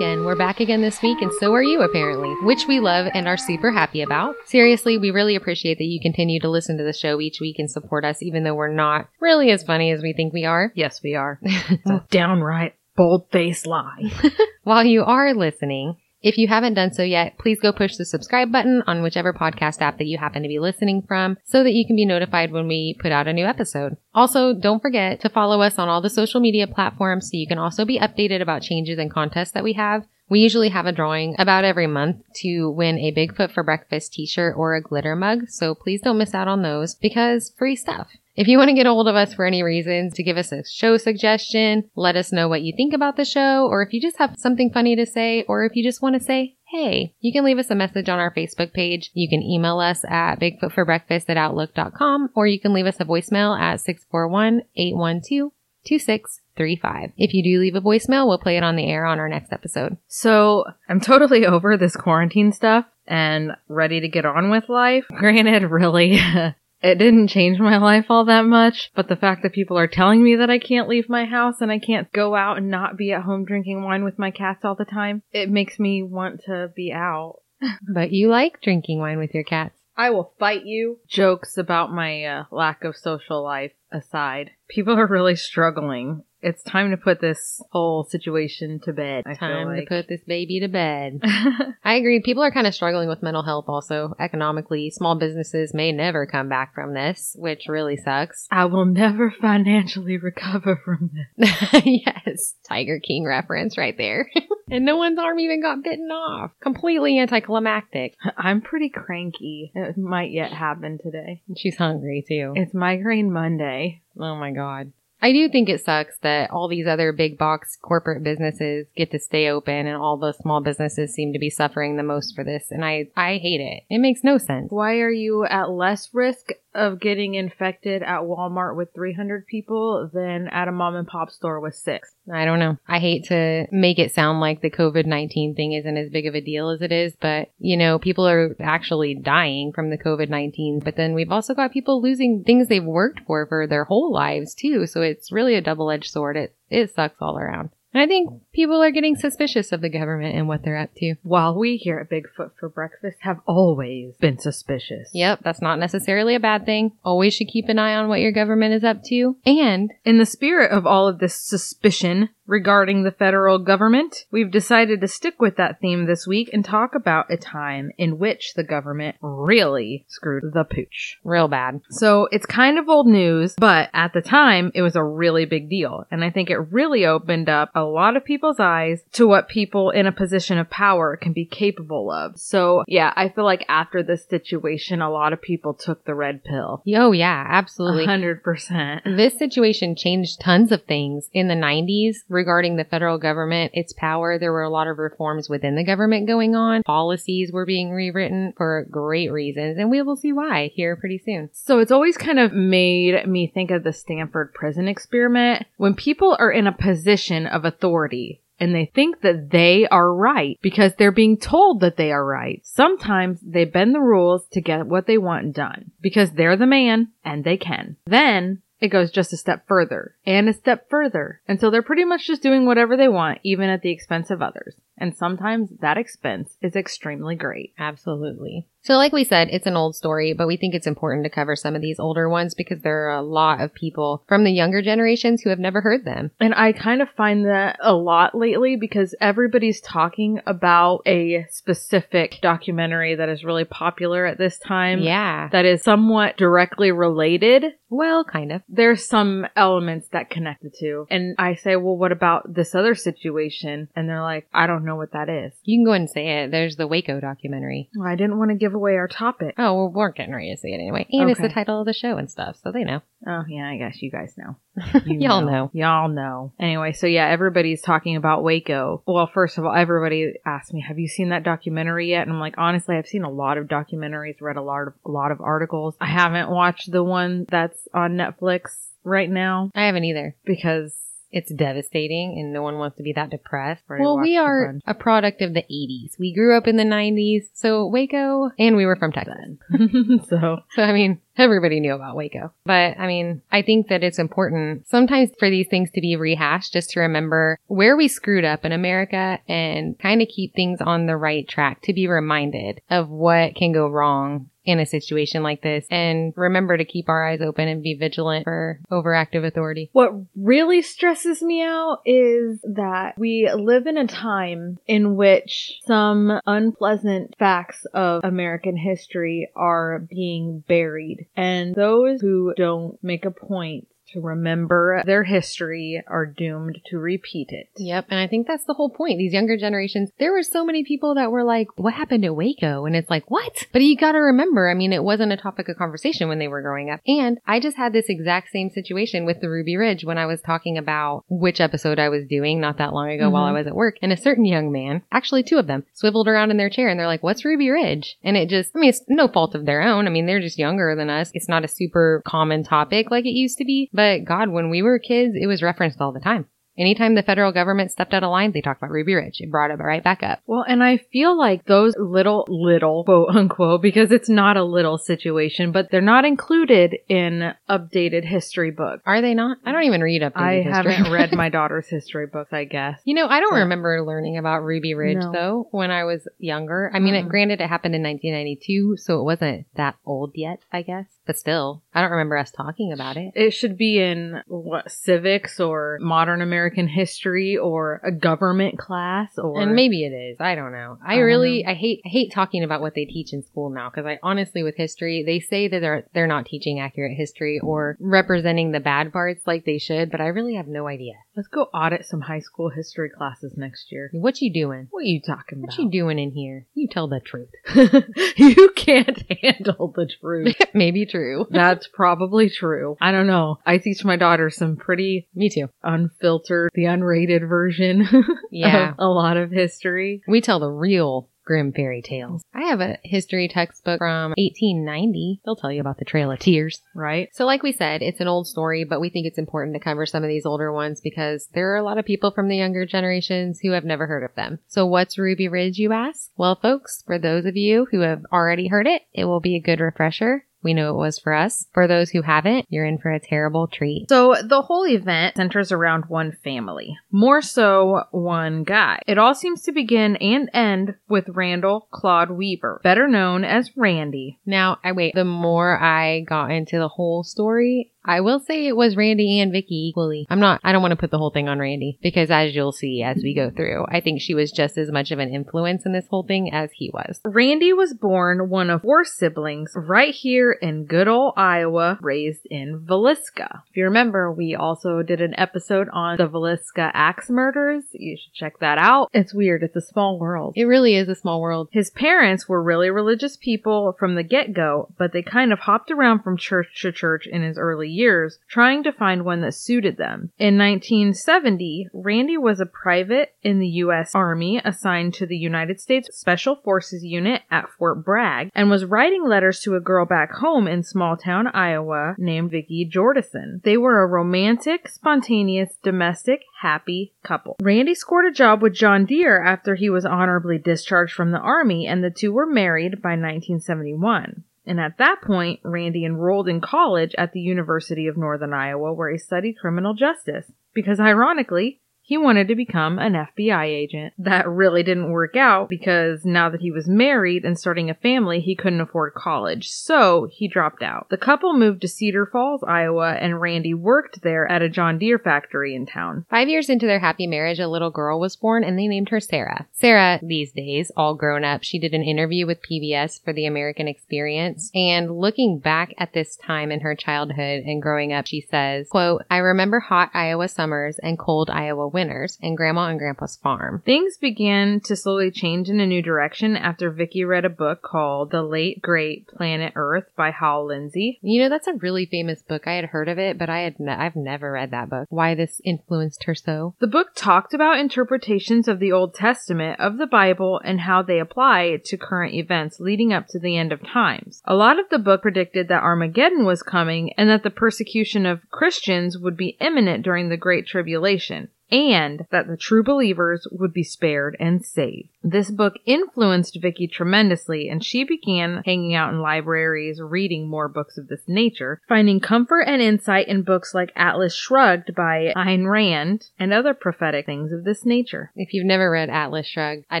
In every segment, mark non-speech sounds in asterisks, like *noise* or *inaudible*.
again. We're back again this week, and so are you, apparently, which we love and are super happy about. Seriously, we really appreciate that you continue to listen to the show each week and support us, even though we're not really as funny as we think we are. Yes, we are. *laughs* It's a downright bold faced lie. *laughs* While you are listening, if you haven't done so yet, please go push the subscribe button on whichever podcast app that you happen to be listening from so that you can be notified when we put out a new episode. Also, don't forget to follow us on all the social media platforms so you can also be updated about changes and contests that we have. We usually have a drawing about every month to win a Bigfoot for Breakfast t-shirt or a glitter mug, so please don't miss out on those because free stuff. If you want to get a hold of us for any reasons, to give us a show suggestion, let us know what you think about the show, or if you just have something funny to say, or if you just want to say, hey, you can leave us a message on our Facebook page. You can email us at bigfootforbreakfast at outlook.com, or you can leave us a voicemail at 641-812-2635. If you do leave a voicemail, we'll play it on the air on our next episode. So I'm totally *laughs* over this quarantine stuff and ready to get on with life. *laughs* Granted, really, *laughs* it didn't change my life all that much, but the fact that people are telling me that I can't leave my house and I can't go out and not be at home drinking wine with my cats all the time, it makes me want to be out. *laughs* But you like drinking wine with your cats. I will fight you. Jokes about my uh, lack of social life aside, people are really struggling. It's time to put this whole situation to bed. I Time feel to put this baby to bed. *laughs* I agree. People are kind of struggling with mental health also economically. Small businesses may never come back from this, which really sucks. I will never financially recover from this. *laughs* yes, Tiger King reference right there. *laughs* and no one's arm even got bitten off. Completely anticlimactic. I'm pretty cranky. It might yet happen today. She's hungry too. It's Migraine Monday. Oh my god. I do think it sucks that all these other big box corporate businesses get to stay open and all the small businesses seem to be suffering the most for this. And I, I hate it. It makes no sense. Why are you at less risk of getting infected at Walmart with 300 people than at a mom and pop store with six? I don't know. I hate to make it sound like the COVID 19 thing isn't as big of a deal as it is, but you know, people are actually dying from the COVID 19. But then we've also got people losing things they've worked for for their whole lives too. So it's really a double edged sword. It, it sucks all around. And I think people are getting suspicious of the government and what they're up to. While we here at Bigfoot for Breakfast have always been suspicious. Yep, that's not necessarily a bad thing. Always should keep an eye on what your government is up to. And In the spirit of all of this suspicion regarding the federal government, we've decided to stick with that theme this week and talk about a time in which the government really screwed the pooch. real bad. So it's kind of old news, but at the time it was a really big deal. And I think it really opened up a lot of people's eyes to what people in a position of power can be capable of. So yeah, I feel like after this situation, a lot of people took the red pill. Oh yeah, absolutely. Hundred percent. This situation changed tons of things in the 90s regarding the federal government, its power. There were a lot of reforms within the government going on. Policies were being rewritten for great reasons, and we will see why here pretty soon. So it's always kind of made me think of the Stanford prison experiment. When people are in a position of authority and they think that they are right because they're being told that they are right, sometimes they bend the rules to get what they want done because they're the man and they can. Then it goes just a step further and a step further until they're pretty much just doing whatever they want, even at the expense of others. And sometimes that expense is extremely great. Absolutely. So, like we said, it's an old story, but we think it's important to cover some of these older ones because there are a lot of people from the younger generations who have never heard them. And I kind of find that a lot lately because everybody's talking about a specific documentary that is really popular at this time. Yeah. That is somewhat directly related. Well, kind of. There's some elements that connect the two. And I say, well, what about this other situation? And they're like, I don't know what that is. You can go ahead and say it. There's the Waco documentary. Well, I didn't want to give away our topic. Oh, well, we're getting ready to say it anyway. And it's the title of the show and stuff, so they know. Oh, yeah, I guess you guys know. *laughs* You Y'all know. Y'all know. Anyway, so yeah, everybody's talking about Waco. Well, first of all, everybody asked me, "Have you seen that documentary yet?" And I'm like, honestly, I've seen a lot of documentaries, read a lot of a lot of articles. I haven't watched the one that's on Netflix right now I haven't either. because It's devastating and no one wants to be that depressed. Well, we are a product of the 80s. We grew up in the 90s. So Waco and we were from Texas. *laughs* so So, I mean, everybody knew about Waco. But, I mean, I think that it's important sometimes for these things to be rehashed just to remember where we screwed up in America and kind of keep things on the right track to be reminded of what can go wrong in a situation like this and remember to keep our eyes open and be vigilant for overactive authority. What really stresses me out is that we live in a time in which some unpleasant facts of American history are being buried. And those who don't make a point to remember their history are doomed to repeat it. Yep. And I think that's the whole point. These younger generations, there were so many people that were like, what happened to Waco? And it's like, what? But you got to remember, I mean, it wasn't a topic of conversation when they were growing up. And I just had this exact same situation with the Ruby Ridge when I was talking about which episode I was doing not that long ago while I Mhm. was at work. And a certain young man, actually two of them, swiveled around in their chair and they're like, what's Ruby Ridge? And it just, I mean, it's no fault of their own. I mean, they're just younger than us. It's not a super common topic like it used to be. But God, when we were kids, it was referenced all the time. Anytime the federal government stepped out of line, they talked about Ruby Ridge. It brought it right back up. Well, and I feel like those little, little, quote unquote, because it's not a little situation, but they're not included in updated history books. Are they not? I don't even read up. I haven't *laughs* read my daughter's history books, I guess. You know, I don't Yeah. remember learning about Ruby Ridge No. though when I was younger. I mean, it, granted, it happened in 1992, so it wasn't that old yet, I guess. But still, I don't remember us talking about it. It should be in what civics or modern American history or a government class or And maybe it is. I don't know. I I really, I hate, I hate talking about what they teach in school now because I honestly, with history, they say that they're they're not teaching accurate history or representing the bad parts like they should, but I really have no idea. let's go audit some high school history classes next year. What you doing? What are you talking about? What you doing in here? You tell the truth. *laughs* *laughs* you can't *laughs* handle the truth. Maybe true. *laughs* That's probably true. I don't know. I teach my daughter some pretty Me too. unfiltered, the unrated version *laughs* Yeah. of a lot of history. We tell the real grim fairy tales. I have a history textbook from 1890. They'll tell you about the Trail of Tears. Right? So, like we said, it's an old story, but we think it's important to cover some of these older ones because there are a lot of people from the younger generations who have never heard of them. So, what's Ruby Ridge, you ask? Well, folks, for those of you who have already heard it, it will be a good refresher. We know it was for us. For those who haven't, you're in for a terrible treat. So the whole event centers around one family, more so one guy. It all seems to begin and end with Randall Claude Weaver, better known as Randy. Now, I wait. The more I got into the whole story, I will say it was Randy and Vicky equally. I'm not, I don't want to put the whole thing on Randy because as you'll see as we go through, I think she was just as much of an influence in this whole thing as he was. Randy was born one of four siblings right here in good old Iowa, raised in Villisca. If you remember, we also did an episode on the Villisca axe murders. You should check that out. It's weird. It's a small world. It really is a small world. His parents were really religious people from the get go, but they kind of hopped around from church to church in his early years, trying to find one that suited them. In 1970, Randy was a private in the U.S. Army assigned to the United States Special Forces Unit at Fort Bragg and was writing letters to a girl back home in small town Iowa named Vicki Jordison. They were a romantic, spontaneous, domestic, happy couple. Randy scored a job with John Deere after he was honorably discharged from the Army, and the two were married by 1971. And at that point, Randy enrolled in college at the University of Northern Iowa where he studied criminal justice. Because ironically, he wanted to become an FBI agent. That really didn't work out because now that he was married and starting a family, he couldn't afford college. So he dropped out. The couple moved to Cedar Falls, Iowa, and Randy worked there at a John Deere factory in town. Five years into their happy marriage, a little girl was born and they named her Sarah. Sarah, these days, all grown up, she did an interview with PBS for the American Experience. And looking back at this time in her childhood and growing up, she says, quote, I remember hot Iowa summers and cold Iowa winters winters and grandma and grandpa's farm. Things began to slowly change in a new direction after Vicky read a book called The Late Great Planet Earth by Hal Lindsey. You know, that's a really famous book. I had heard of it, but I had ne- I've never read that book. Why this influenced her so? The book talked about interpretations of the Old Testament, of the Bible, and how they apply to current events leading up to the end of times. A lot of the book predicted that Armageddon was coming and that the persecution of Christians would be imminent during the Great Tribulation and that the true believers would be spared and saved. This book influenced Vicky tremendously and she began hanging out in libraries, reading more books of this nature, finding comfort and insight in books like Atlas Shrugged by Ayn Rand and other prophetic things of this nature. If you've never read Atlas Shrugged, I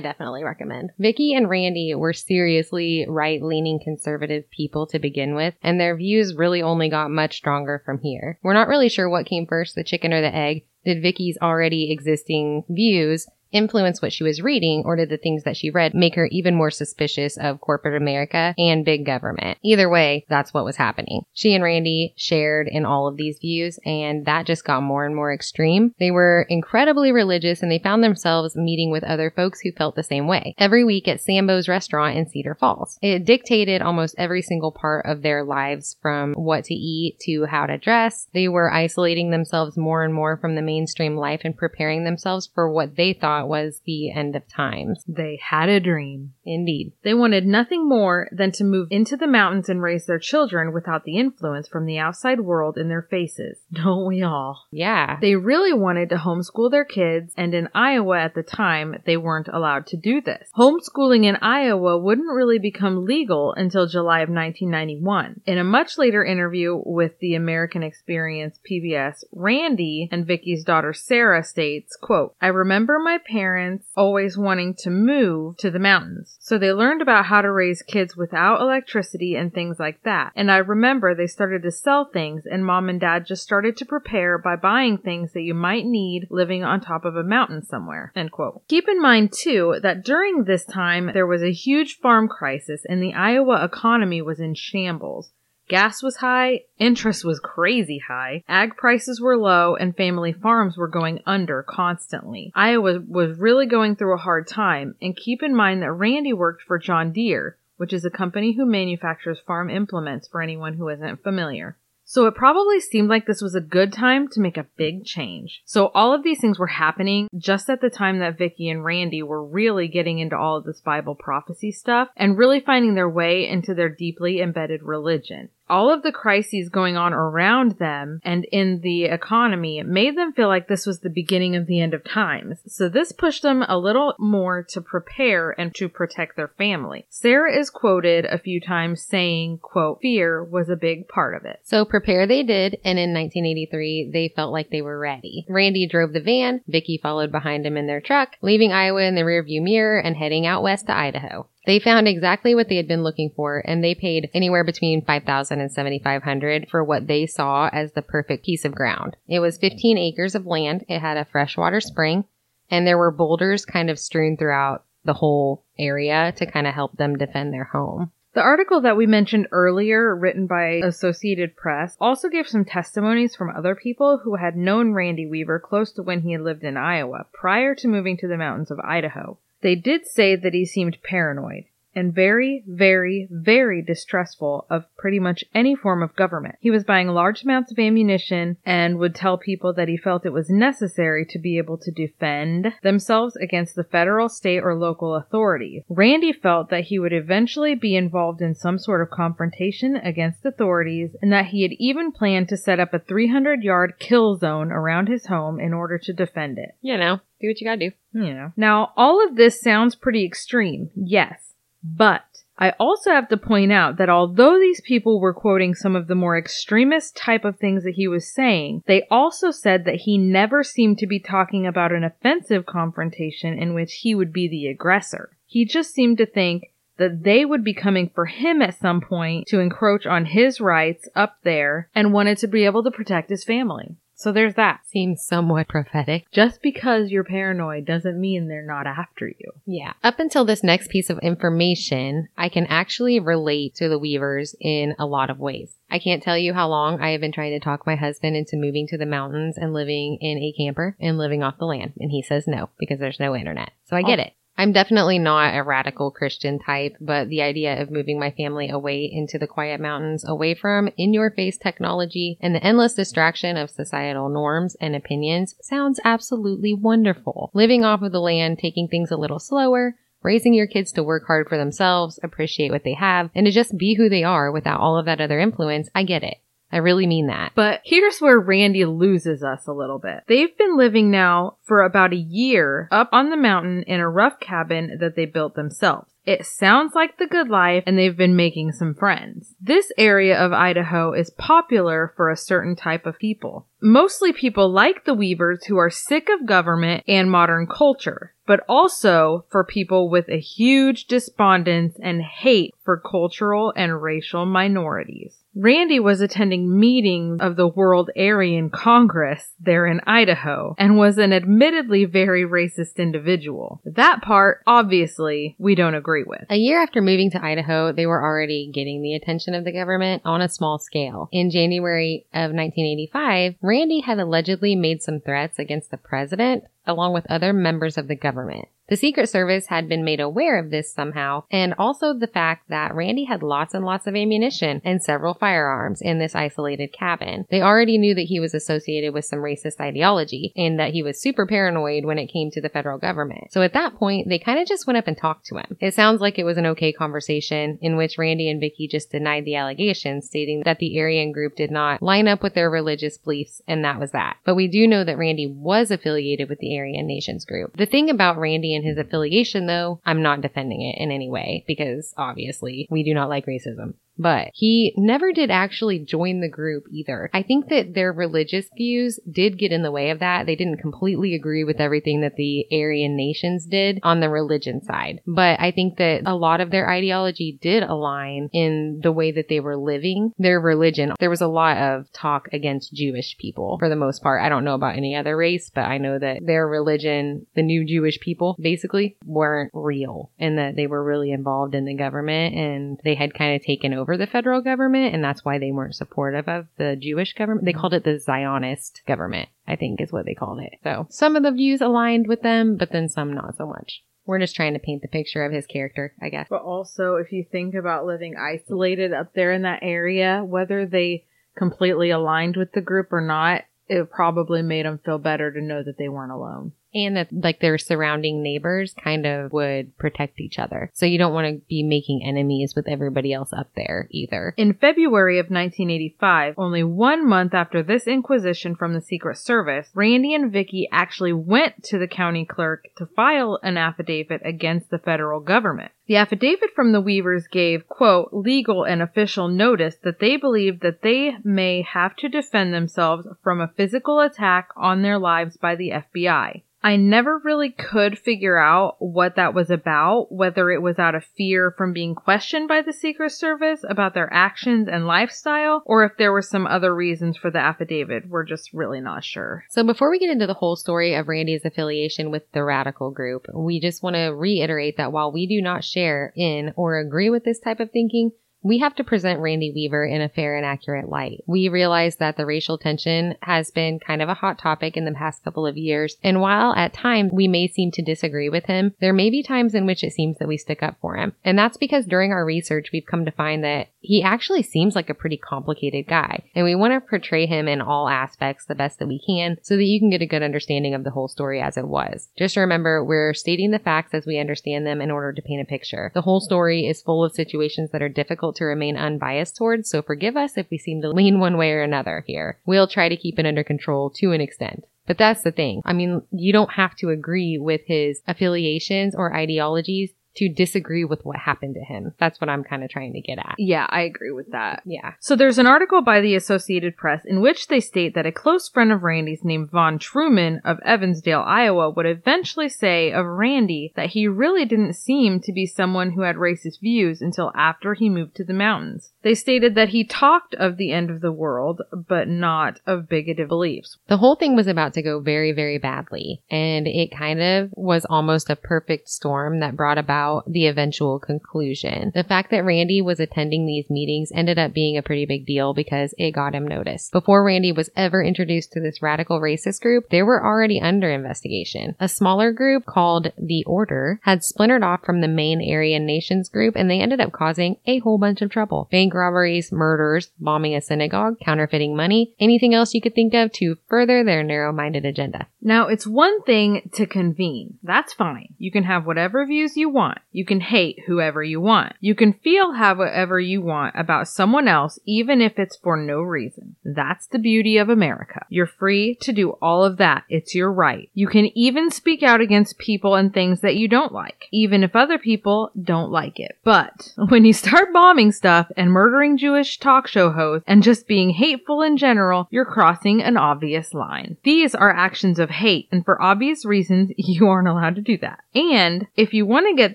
definitely recommend. Vicky and Randy were seriously right-leaning conservative people to begin with, and their views really only got much stronger from here. We're not really sure what came first, the chicken or the egg, did Vicky's already existing views influence what she was reading or did the things that she read make her even more suspicious of corporate America and big government? Either way, that's what was happening. She and Randy shared in all of these views and that just got more and more extreme. They were incredibly religious and they found themselves meeting with other folks who felt the same way every week at Sambo's restaurant in Cedar Falls. It dictated almost every single part of their lives from what to eat to how to dress. They were isolating themselves more and more from the mainstream life and preparing themselves for what they thought was the end of times. They had a dream. Indeed. They wanted nothing more than to move into the mountains and raise their children without the influence from the outside world in their faces. *laughs* Don't we all? Yeah. They really wanted to homeschool their kids, and in Iowa at the time, they weren't allowed to do this. Homeschooling in Iowa wouldn't really become legal until July of 1991. In a much later interview with the American Experience PBS, Randy and Vicky's daughter Sarah states, quote, I remember my parents always wanting to move to the mountains. So they learned about how to raise kids without electricity and things like that. And I remember they started to sell things and mom and dad just started to prepare by buying things that you might need living on top of a mountain somewhere. End quote. Keep in mind too that during this time there was a huge farm crisis and the Iowa economy was in shambles. Gas was high, interest was crazy high, ag prices were low, and family farms were going under constantly. Iowa was really going through a hard time, and keep in mind that Randy worked for John Deere, which is a company who manufactures farm implements for anyone who isn't familiar. So it probably seemed like this was a good time to make a big change. So all of these things were happening just at the time that Vicky and Randy were really getting into all of this Bible prophecy stuff and really finding their way into their deeply embedded religion all of the crises going on around them and in the economy made them feel like this was the beginning of the end of times. So this pushed them a little more to prepare and to protect their family. Sarah is quoted a few times saying, quote, fear was a big part of it. So prepare they did, and in 1983, they felt like they were ready. Randy drove the van, Vicky followed behind him in their truck, leaving Iowa in the rearview mirror and heading out west to Idaho. They found exactly what they had been looking for, and they paid anywhere between 5000 and 7500 for what they saw as the perfect piece of ground. It was 15 acres of land, it had a freshwater spring, and there were boulders kind of strewn throughout the whole area to kind of help them defend their home. The article that we mentioned earlier, written by Associated Press, also gave some testimonies from other people who had known Randy Weaver close to when he had lived in Iowa prior to moving to the mountains of Idaho. They did say that he seemed paranoid and very, very, very distrustful of pretty much any form of government. He was buying large amounts of ammunition and would tell people that he felt it was necessary to be able to defend themselves against the federal, state, or local authorities. Randy felt that he would eventually be involved in some sort of confrontation against authorities and that he had even planned to set up a 300 yard kill zone around his home in order to defend it. You know, do what you gotta do. You know. Now, all of this sounds pretty extreme, yes. But I also have to point out that although these people were quoting some of the more extremist type of things that he was saying, they also said that he never seemed to be talking about an offensive confrontation in which he would be the aggressor. He just seemed to think that they would be coming for him at some point to encroach on his rights up there and wanted to be able to protect his family. So there's that. Seems somewhat prophetic. Just because you're paranoid doesn't mean they're not after you. Yeah. Up until this next piece of information, I can actually relate to the Weavers in a lot of ways. I can't tell you how long I have been trying to talk my husband into moving to the mountains and living in a camper and living off the land. And he says no because there's no internet. So I get oh. it. I'm definitely not a radical Christian type, but the idea of moving my family away into the quiet mountains, away from in your face technology and the endless distraction of societal norms and opinions sounds absolutely wonderful. Living off of the land, taking things a little slower, raising your kids to work hard for themselves, appreciate what they have, and to just be who they are without all of that other influence, I get it. I really mean that. But here's where Randy loses us a little bit. They've been living now for about a year up on the mountain in a rough cabin that they built themselves. It sounds like the good life and they've been making some friends. This area of Idaho is popular for a certain type of people. Mostly people like the Weavers who are sick of government and modern culture, but also for people with a huge despondence and hate for cultural and racial minorities. Randy was attending meetings of the World Aryan Congress there in Idaho and was an admittedly very racist individual. That part, obviously, we don't agree with. A year after moving to Idaho, they were already getting the attention of the government on a small scale. In January of 1985, Randy had allegedly made some threats against the president along with other members of the government. The Secret Service had been made aware of this somehow, and also the fact that Randy had lots and lots of ammunition and several firearms in this isolated cabin. They already knew that he was associated with some racist ideology and that he was super paranoid when it came to the federal government. So at that point, they kind of just went up and talked to him. It sounds like it was an okay conversation in which Randy and Vicky just denied the allegations, stating that the Aryan group did not line up with their religious beliefs, and that was that. But we do know that Randy was affiliated with the Aryan Nations group. The thing about Randy and his affiliation, though, I'm not defending it in any way because obviously we do not like racism. But he never did actually join the group either. I think that their religious views did get in the way of that. They didn't completely agree with everything that the Aryan nations did on the religion side. But I think that a lot of their ideology did align in the way that they were living their religion. There was a lot of talk against Jewish people for the most part. I don't know about any other race, but I know that their religion, the new Jewish people, basically weren't real and that they were really involved in the government and they had kind of taken over the federal government and that's why they weren't supportive of the Jewish government. They mm-hmm. called it the Zionist government, I think is what they called it. So some of the views aligned with them, but then some not so much. We're just trying to paint the picture of his character, I guess. But also, if you think about living isolated up there in that area, whether they completely aligned with the group or not, it probably made them feel better to know that they weren't alone. And that like their surrounding neighbors kind of would protect each other. So you don't want to be making enemies with everybody else up there either. In February of 1985, only one month after this inquisition from the Secret Service, Randy and Vicky actually went to the county clerk to file an affidavit against the federal government. The affidavit from the Weavers gave, quote, legal and official notice that they believe that they may have to defend themselves from a physical attack on their lives by the FBI. I never really could figure out what that was about, whether it was out of fear from being questioned by the Secret Service about their actions and lifestyle, or if there were some other reasons for the affidavit. We're just really not sure. So before we get into the whole story of Randy's affiliation with the radical group, we just want to reiterate that while we do not share in or agree with this type of thinking, we have to present Randy Weaver in a fair and accurate light. We realize that the racial tension has been kind of a hot topic in the past couple of years, and while at times we may seem to disagree with him, there may be times in which it seems that we stick up for him. And that's because during our research, we've come to find that he actually seems like a pretty complicated guy, and we want to portray him in all aspects the best that we can so that you can get a good understanding of the whole story as it was. Just remember, we're stating the facts as we understand them in order to paint a picture. The whole story is full of situations that are difficult to remain unbiased towards, so forgive us if we seem to lean one way or another here. We'll try to keep it under control to an extent. But that's the thing. I mean, you don't have to agree with his affiliations or ideologies to disagree with what happened to him. That's what I'm kind of trying to get at. Yeah, I agree with that. Yeah. So there's an article by the Associated Press in which they state that a close friend of Randy's named Von Truman of Evansdale, Iowa would eventually say of Randy that he really didn't seem to be someone who had racist views until after he moved to the mountains. They stated that he talked of the end of the world, but not of bigoted beliefs. The whole thing was about to go very, very badly, and it kind of was almost a perfect storm that brought about the eventual conclusion. The fact that Randy was attending these meetings ended up being a pretty big deal because it got him noticed. Before Randy was ever introduced to this radical racist group, they were already under investigation. A smaller group called the Order had splintered off from the main Aryan Nations group and they ended up causing a whole bunch of trouble. Bank robberies, murders, bombing a synagogue, counterfeiting money, anything else you could think of to further their narrow-minded agenda. Now, it's one thing to convene. That's fine. You can have whatever views you want. You can hate whoever you want. You can feel however you want about someone else, even if it's for no reason. That's the beauty of America. You're free to do all of that. It's your right. You can even speak out against people and things that you don't like, even if other people don't like it. But *laughs* when you start bombing stuff and murdering Jewish talk show hosts and just being hateful in general, you're crossing an obvious line. These are actions of hate, and for obvious reasons, *laughs* you aren't allowed to do that. And if you want to get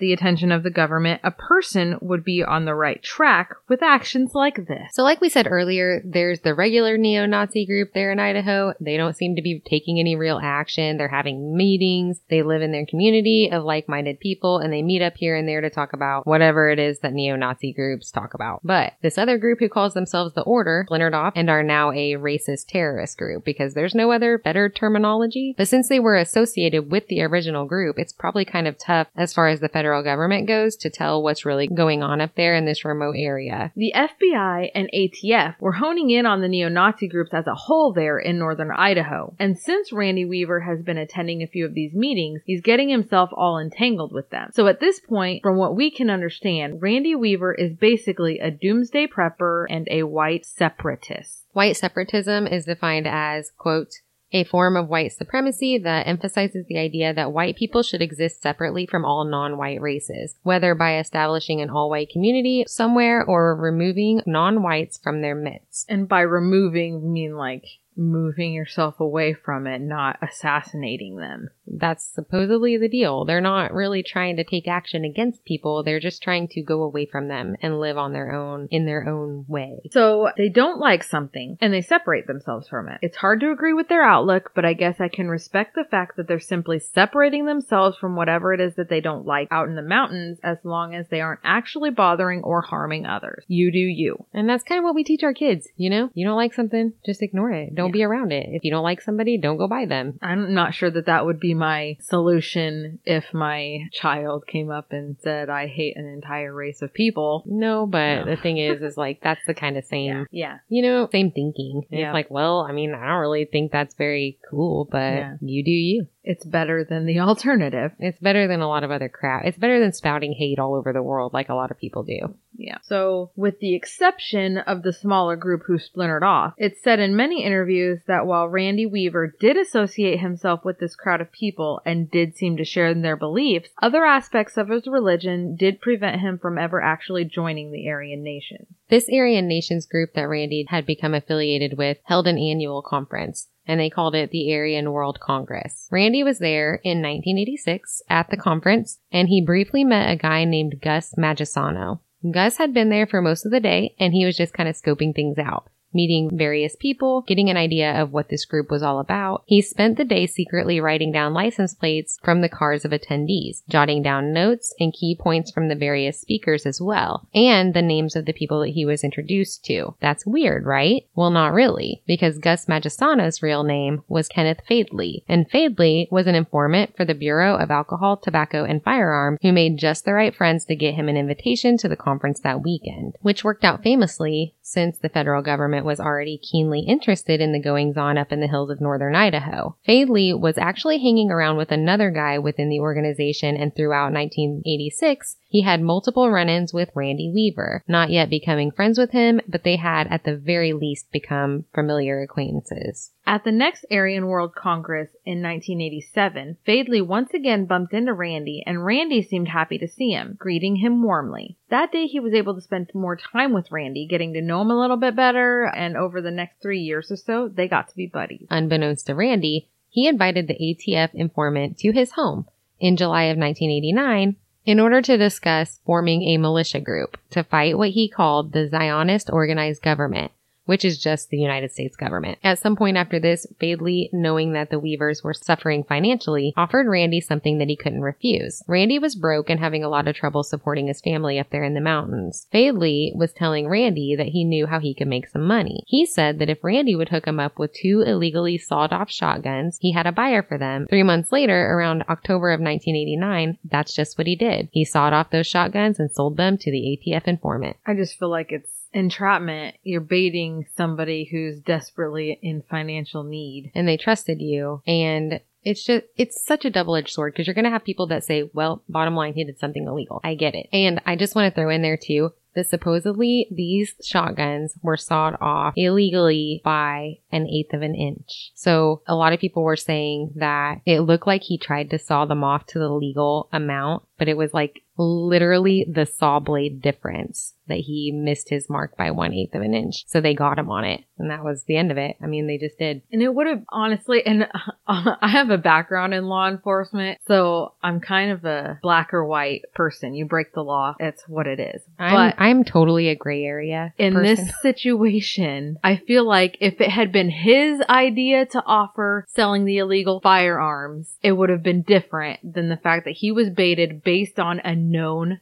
the attention of the government, a person would be on the right track with actions like this. So, like we said earlier, there's the regular neo Nazi group there in Idaho. They don't seem to be taking any real action. They're having meetings. They live in their community of like minded people and they meet up here and there to talk about whatever it is that neo Nazi groups talk about. But this other group who calls themselves the Order splintered off and are now a racist terrorist group because there's no other better terminology. But since they were associated with the original group, it's probably kind of tough as far as the federal government goes to tell what's really going on up there in this remote area. The FBI and ATF were honing in on the neo Nazi groups as a whole there in northern Idaho. And since Randy Weaver has been attending a few of these meetings, he's getting himself all entangled with them. So at this point, from what we can understand, Randy Weaver is basically a doomsday prepper and a white separatist. White separatism is defined as, quote, a form of white supremacy that emphasizes the idea that white people should exist separately from all non-white races, whether by establishing an all-white community somewhere or removing non-whites from their midst. And by removing, mean like moving yourself away from it, not assassinating them. That's supposedly the deal. They're not really trying to take action against people. They're just trying to go away from them and live on their own in their own way. So they don't like something and they separate themselves from it. It's hard to agree with their outlook, but I guess I can respect the fact that they're simply separating themselves from whatever it is that they don't like out in the mountains as long as they aren't actually bothering or harming others. You do you. And that's kind of what we teach our kids, you know? You don't like something, just ignore it. Don't be around it. If you don't like somebody, don't go by them. I'm not sure that that would be my solution if my child came up and said, I hate an entire race of people. No, but No. the thing is, is like, that's the kind of *laughs* same, Yeah. you know, same thinking. Yeah. It's like, well, I mean, I don't really think that's very cool, but Yeah. you do you. It's better than the *laughs* alternative. It's better than a lot of other crap. It's better than spouting hate all over the world like a lot of people do. Yeah. So, with the exception of the smaller group who splintered off, it's said in many interviews that while Randy Weaver did associate himself with this crowd of people and did seem to share in their beliefs, other aspects of his religion did prevent him from ever actually joining the Aryan Nation. This Aryan Nations group that Randy had become affiliated with held an annual conference, and they called it the Aryan World Congress. Randy was there in 1986 at the conference, and he briefly met a guy named Gus Magisano. Gus had been there for most of the day, and he was just kind of scoping things out. Meeting various people, getting an idea of what this group was all about. He spent the day secretly writing down license plates from the cars of attendees, jotting down notes and key points from the various speakers as well, and the names of the people that he was introduced to. That's weird, right? Well, not really, because Gus Magisano's real name was Kenneth Fadeley, and Fadeley was an informant for the Bureau of Alcohol, Tobacco, and Firearm who made just the right friends to get him an invitation to the conference that weekend, which worked out famously since the federal government was already keenly interested in the goings on up in the hills of northern Idaho. Fadeley was actually hanging around with another guy within the organization and throughout 1986, He had multiple run-ins with Randy Weaver, not yet becoming friends with him, but they had at the very least become familiar acquaintances. At the next Aryan World Congress in 1987, Fadeley once again bumped into Randy, and Randy seemed happy to see him, greeting him warmly. That day, he was able to spend more time with Randy, getting to know him a little bit better, and over the next three years or so, they got to be buddies. Unbeknownst to Randy, he invited the ATF informant to his home in July of 1989 in order to discuss forming a militia group to fight what he called the Zionist organized government which is just the United States government. At some point after this, Fadeley, knowing that the Weavers were suffering financially, offered Randy something that he couldn't refuse. Randy was broke and having a lot of trouble supporting his family up there in the mountains. Fadeley was telling Randy that he knew how he could make some money. He said that if Randy would hook him up with two illegally sawed off shotguns, he had a buyer for them. Three months later, around October of 1989, that's just what he did. He sawed off those shotguns and sold them to the ATF informant. I just feel like it's entrapment. You're baiting somebody who's desperately in financial need. and they trusted you and it's just it's such a double-edged sword because you're going to have people that say well bottom line he did something illegal i get it and i just want to throw in there too that supposedly these shotguns were sawed off illegally by an eighth of an inch so a lot of people were saying that it looked like he tried to saw them off to the legal amount but it was like literally the saw blade difference that he missed his mark by one eighth of an inch. So they got him on it. And that was the end of it. I mean, they just did. And it would have honestly, and *laughs* I have a background in law enforcement, so I'm kind of a black or white person. You break the law, it's what it is. I'm, but I'm totally a gray area. in person. this *laughs* situation, I feel like if it had been his idea to offer selling the illegal firearms, it would have been different than the fact that he was baited based on a known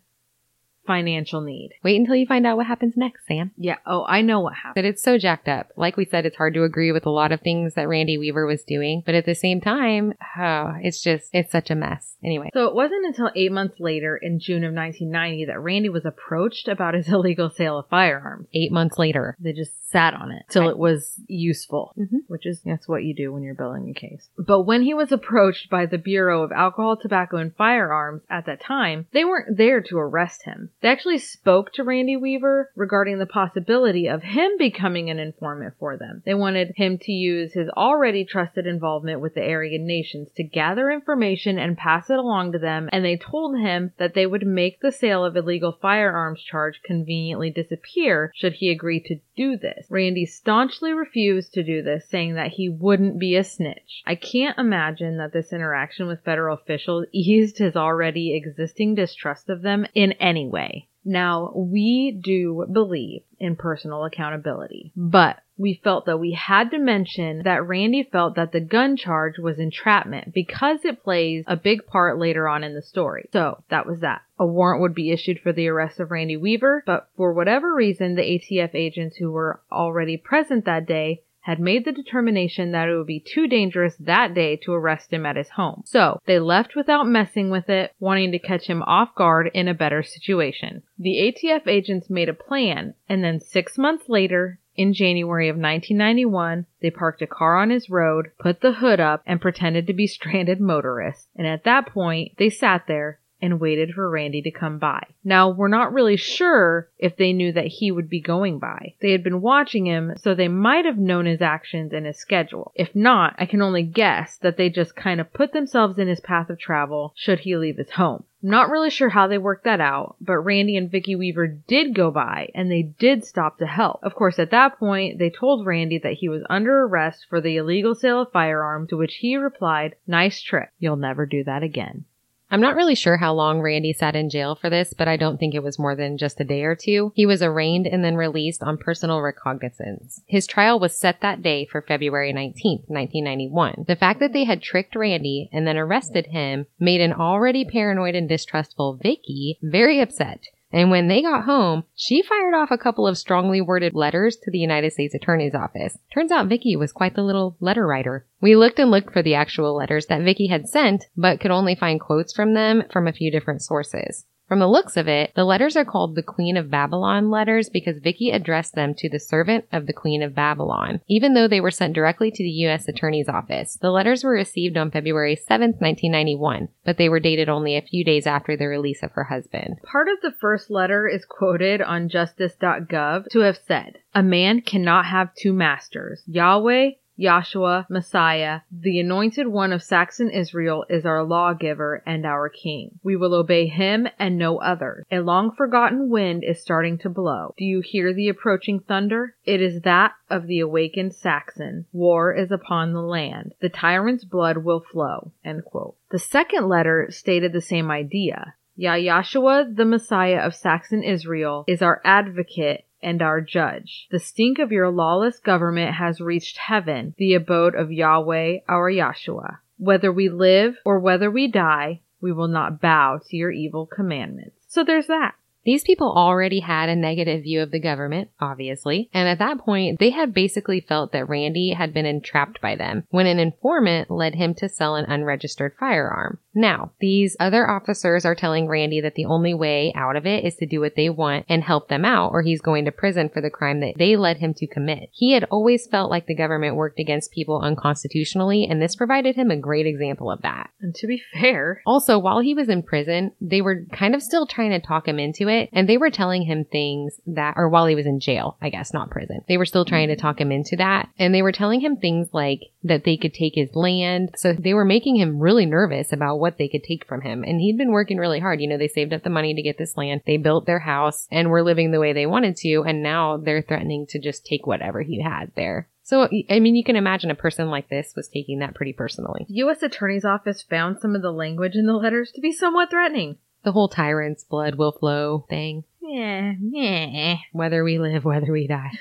financial need. Wait until you find out what happens next, Sam. Yeah. Oh, I know what happened. But it's so jacked up. Like we said, it's hard to agree with a lot of things that Randy Weaver was doing. But at the same time, oh, it's just, it's such a mess. Anyway. So it wasn't until eight months later, in June of 1990, that Randy was approached about his *laughs* illegal sale of firearms. Eight months later. They just sat on it till it was useful, Mhm. which is that's what you do when you're building a case. But when he was approached by the Bureau of Alcohol, Tobacco, and Firearms at that time, they weren't there to arrest him. They actually spoke to Randy Weaver regarding the possibility of him becoming an informant for them. They wanted him to use his already trusted involvement with the Aryan nations to gather information and pass it along to them, and they told him that they would make the sale of illegal firearms charge conveniently disappear should he agree to do this. Randy staunchly refused to do this, saying that he wouldn't be a snitch. I can't imagine that this interaction with federal officials *laughs* eased his already existing distrust of them in any way. Now, we do believe in personal accountability, but we felt that we had to mention that Randy felt that the gun charge was entrapment because it plays a big part later on in the story. So that was that. A warrant would be issued for the arrest of Randy Weaver, but for whatever reason, the ATF agents who were already present that day had made the determination that it would be too dangerous that day to arrest him at his home. So they left without messing with it, wanting to catch him off guard in a better situation. The ATF agents made a plan, and then six months later, in January of 1991, they parked a car on his road, put the hood up, and pretended to be *laughs* stranded motorists. And at that point, they sat there and waited for Randy to come by. Now, we're not really sure if they knew that he would be going by. They had been watching him, so they might have known his actions and his schedule. If not, I can only guess that they just kind of put themselves in his path of travel should he leave his home. Not really sure how they worked that out, but Randy and Vicky Weaver did go by and they did stop to help. Of course, at that point, they told Randy that he was under arrest for the illegal sale of firearms, to which he replied, Nice trick. You'll never do that again. I'm not really sure how long Randy sat in jail for this, but I don't think it was more than just a day or two. He was arraigned and then released on personal recognizance. His trial was set that day for February 19th, 1991. The fact that they had tricked Randy and then arrested him made an already paranoid and distrustful Vicky very upset. And when they got home, she fired off a couple of strongly worded letters to the United States Attorney's Office. Turns out Vicky was quite the little letter writer. We looked and looked for the actual letters that Vicky had sent, but could only find quotes from them from a few different sources. From the looks of it, the letters are called the Queen of Babylon letters because Vicky addressed them to the servant of the Queen of Babylon, even though they were sent directly to the U.S. Attorney's Office. The letters were received on February 7th, 1991, but they were dated only a few days after the release of her husband. Part of the first letter is quoted on justice.gov to have said, A man cannot have two masters. Yahweh Yahshua, Messiah, the anointed one of Saxon Israel is our lawgiver and our king. We will obey him and no other. A long forgotten wind is starting to blow. Do you hear the approaching thunder? It is that of the awakened Saxon. War is upon the land. The tyrant's blood will flow. The second letter stated the same idea. Yahshua, the Messiah of Saxon Israel, is our advocate and our judge. The stink of your lawless government has reached heaven, the abode of Yahweh our Yahshua. Whether we live or whether we die, we will not bow to your evil commandments. So there's that. These people already had a negative view of the government, obviously, and at that point, they had basically felt that Randy had been entrapped by them when an informant led him to sell an unregistered firearm. Now, these other officers are telling Randy that the only way out of it is to do what they want and help them out, or he's going to prison for the crime that they led him to commit. He had always felt like the government worked against people unconstitutionally, and this provided him a great example of that. And to be fair, Also, while he was in prison, they were kind of still trying to talk him into it, and they were telling him things that, or while he was in jail, I guess, not prison. They were still trying to mm-hmm. talk him into that, and they were telling him things like that they could take his land. So they were making him really nervous about what they could take from him. And he'd been working really hard. You know, they saved up the money to get this land. They built their house and were living the way they wanted to. And now they're threatening to just take whatever he had there. So, I mean, you can imagine a person like this was taking that pretty personally. the U.S. Attorney's Office found some of the language in the letters to be somewhat threatening. The whole tyrant's blood will flow thing. Yeah, yeah. Whether we live, whether we die. *laughs*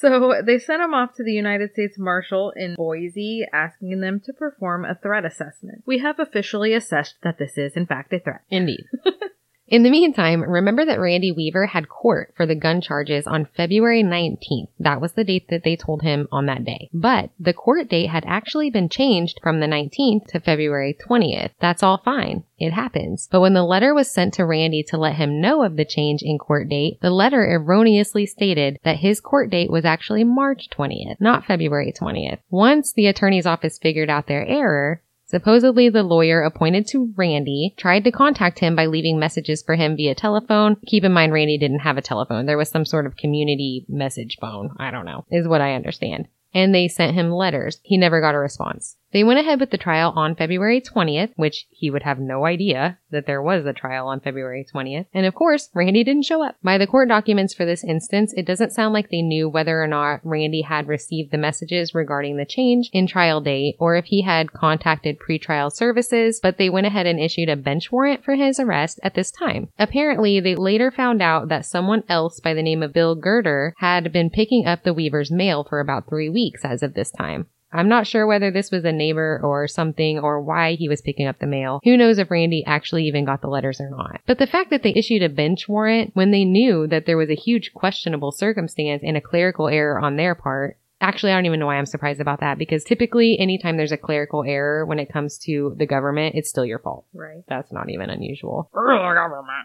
So they sent him off to the United States Marshal in Boise, asking them to perform a threat assessment. We have officially assessed that this is, in fact, a threat. Indeed. *laughs* In the meantime, remember that Randy Weaver had court for the gun charges on February 19th. That was the date that they told him on that day. But the court date had actually been changed from the 19th to February 20th. That's all fine. It happens. But when the letter was sent to Randy to let him know of the change in court date, the letter erroneously stated that his court date was actually March 20th, not February 20th. Once the attorney's office figured out their error, Supposedly, the lawyer appointed to Randy tried to contact him by leaving messages for him via telephone. Keep in mind, Randy didn't have a telephone. There was some sort of community message phone. I don't know, is what I understand. And they sent him letters. He never got a response. They went ahead with the trial on February 20th, which he would have no idea that there was a trial on February 20th. And of course, Randy didn't show up. By the court documents for this instance, it doesn't sound like they knew whether or not Randy had received the messages regarding the change in trial date or if he had contacted pretrial services, but they went ahead and issued a bench warrant for his arrest at this time. Apparently, they later found out that someone else by the name of Bill Girder had been picking up the Weaver's mail for about three weeks as of this time. I'm not sure whether this was a neighbor or something or why he was picking up the mail. Who knows if Randy actually even got the letters or not. But the fact that they issued a bench warrant when they knew that there was a huge questionable circumstance and a clerical error on their part Actually, I don't even know why I'm surprised about that because typically anytime there's a clerical error when it comes to the government, it's still your fault. Right. That's not even unusual.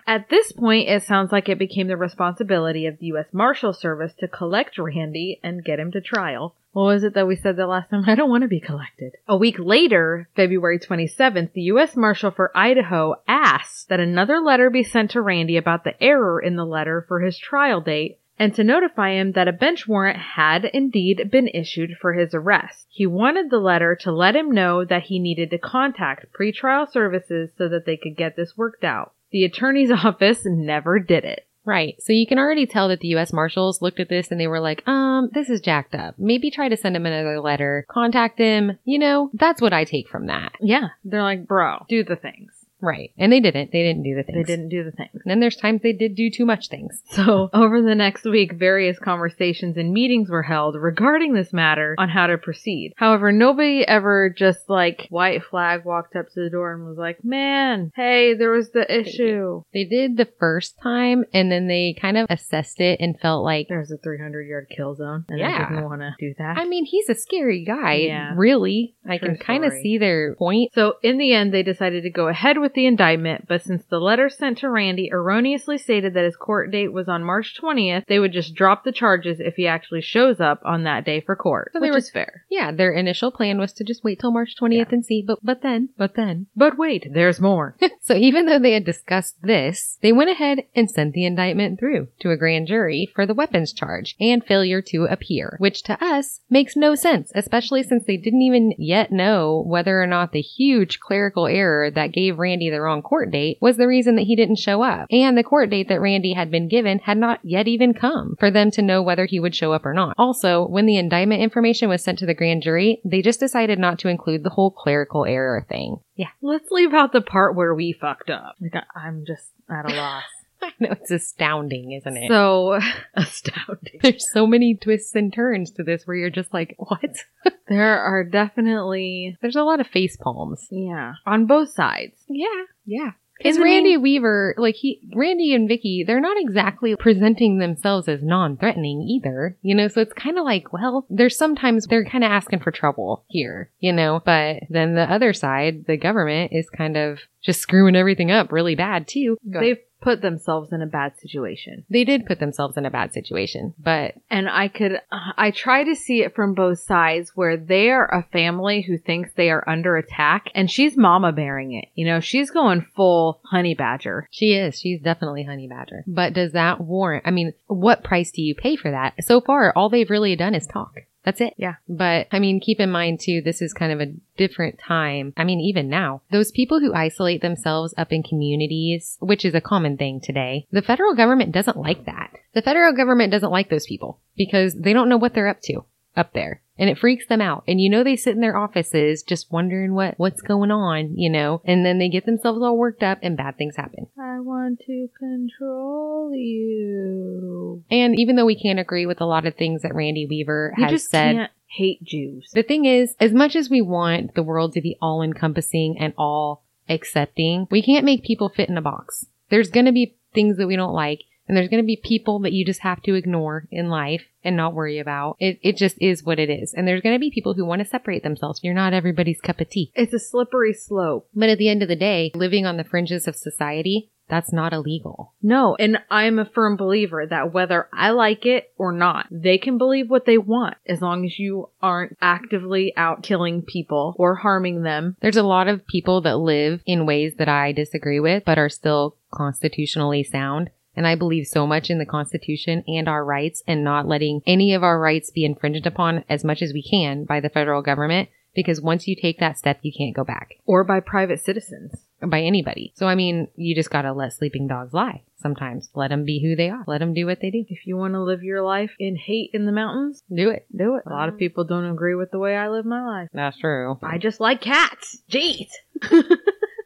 At this point, it sounds like it became the responsibility of the U.S. Marshal Service to collect Randy and get him to trial. What was it that we said the last time? *laughs* I don't want to be collected. A week later, February 27th, the U.S. Marshal for Idaho asked that another letter be sent to Randy about the error in the letter for his trial date and to notify him that a bench warrant had indeed been issued for his arrest. He wanted the letter to let him know that he needed to contact pretrial services so that they could get this worked out. The attorney's *laughs* office never did it. Right. So you can already tell that the U.S. Marshals looked at this and they were like, um, this is jacked up. Maybe try to send him another letter, contact him. You know, that's what I take from that. Yeah, they're like, bro, do the things. Right. And they didn't. They didn't do the thing. They didn't do the things. And then there's times they did do too much things. So, *laughs* over the next week, various conversations and meetings were held regarding this matter on how to proceed. However, nobody ever just like white flag walked up to the door and was like, man, hey, there was the issue. They did the first time and then they kind of assessed it and felt like, There's a 300 yard kill zone. And Yeah. I didn't want to do that. I mean, he's a scary guy. Yeah. Really. I True can kind of see their point. so, in the end, they decided to go ahead with with the indictment, but since the letter sent to Randy erroneously stated that his court date was on March 20th, they would just drop the charges if he actually shows up on that day for court. So they which were- is fair. Yeah, their initial plan was to just wait till March 20th and see, but but then, but then. *laughs* But wait, there's more. *laughs* So even though they had discussed this, they went ahead and sent the indictment through to a grand jury for the weapons charge and failure to appear, which to us makes no sense, especially since they didn't even yet know whether or not the huge clerical error that gave Randy the wrong court date was the reason that he didn't show up. And the court date that Randy had been given had not yet even come for them to know whether he would show up or not. Also, when the indictment information was sent to the grand jury, they just decided not to include the whole clerical error thing. Yeah. Let's leave out the part where we fucked up. Like, I'm just at a loss. *laughs* I know it's astounding, isn't it? so *laughs* astounding. There's so many twists and turns to this where you're just like, what? *laughs* There are definitely, There's a lot of face palms. yeah, on both sides. Yeah, yeah. Because Randy Weaver, like he, Randy and Vicky, they're not exactly presenting themselves as non-threatening either, you know. So it's kind of like, well, there's sometimes they're kind of asking for trouble here, you know. But then the other side, the government, is kind of just screwing everything up really bad too. They've put themselves in a bad situation. they did put themselves in a bad situation, but And I could, I try to see it from both sides where they are a family who thinks they are under attack and she's mama bearing it. You know, she's going full honey badger. She is. She's definitely Honey Badger. But does that warrant? I mean, what price do you pay for that? So far, all they've really done is talk. That's it. Yeah. But I mean, keep in mind too, this is kind of a different time. I mean, even now, those people who isolate themselves up in communities, which is a common thing today, the federal government doesn't like that. The federal government doesn't like those people because they don't know what they're up to up there. And it freaks them out. And you know, they sit in their offices just wondering what, what's going on, you know, and then they get themselves all worked up and bad things happen. I want to control you. And even though we can't agree with a lot of things that Randy Weaver You has just said, can't hate Jews. the thing is, as much as we want the world to be all encompassing and all accepting, we can't make people fit in a box. There's going to be things that we don't like. And there's going to be people that you just have to ignore in life and not worry about. It, it just is what it is. And there's going to be people who want to separate themselves. You're not everybody's cup of tea. It's a slippery slope. But at the end of the day, living on the fringes of society, that's not illegal. No, and I'm a firm believer that whether I like it or not, they can believe what they want as long as you aren't actively out killing people or harming them. There's a lot of people that live in ways that I disagree with, but are still constitutionally sound. And I believe so much in the Constitution and our rights and not letting any of our rights be infringed upon as much as we can by the federal government. Because once you take that step, you can't go back Or by private citizens. by anybody. So, I mean, you just gotta let sleeping dogs lie sometimes. Let them be who they are. Let them do what they do. If you want to live your life in hate in the mountains, Do it. do it. A lot of people don't agree with the way I live my life. That's true. I just like cats. Jeez. *laughs*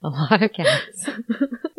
A lot of cats. *laughs*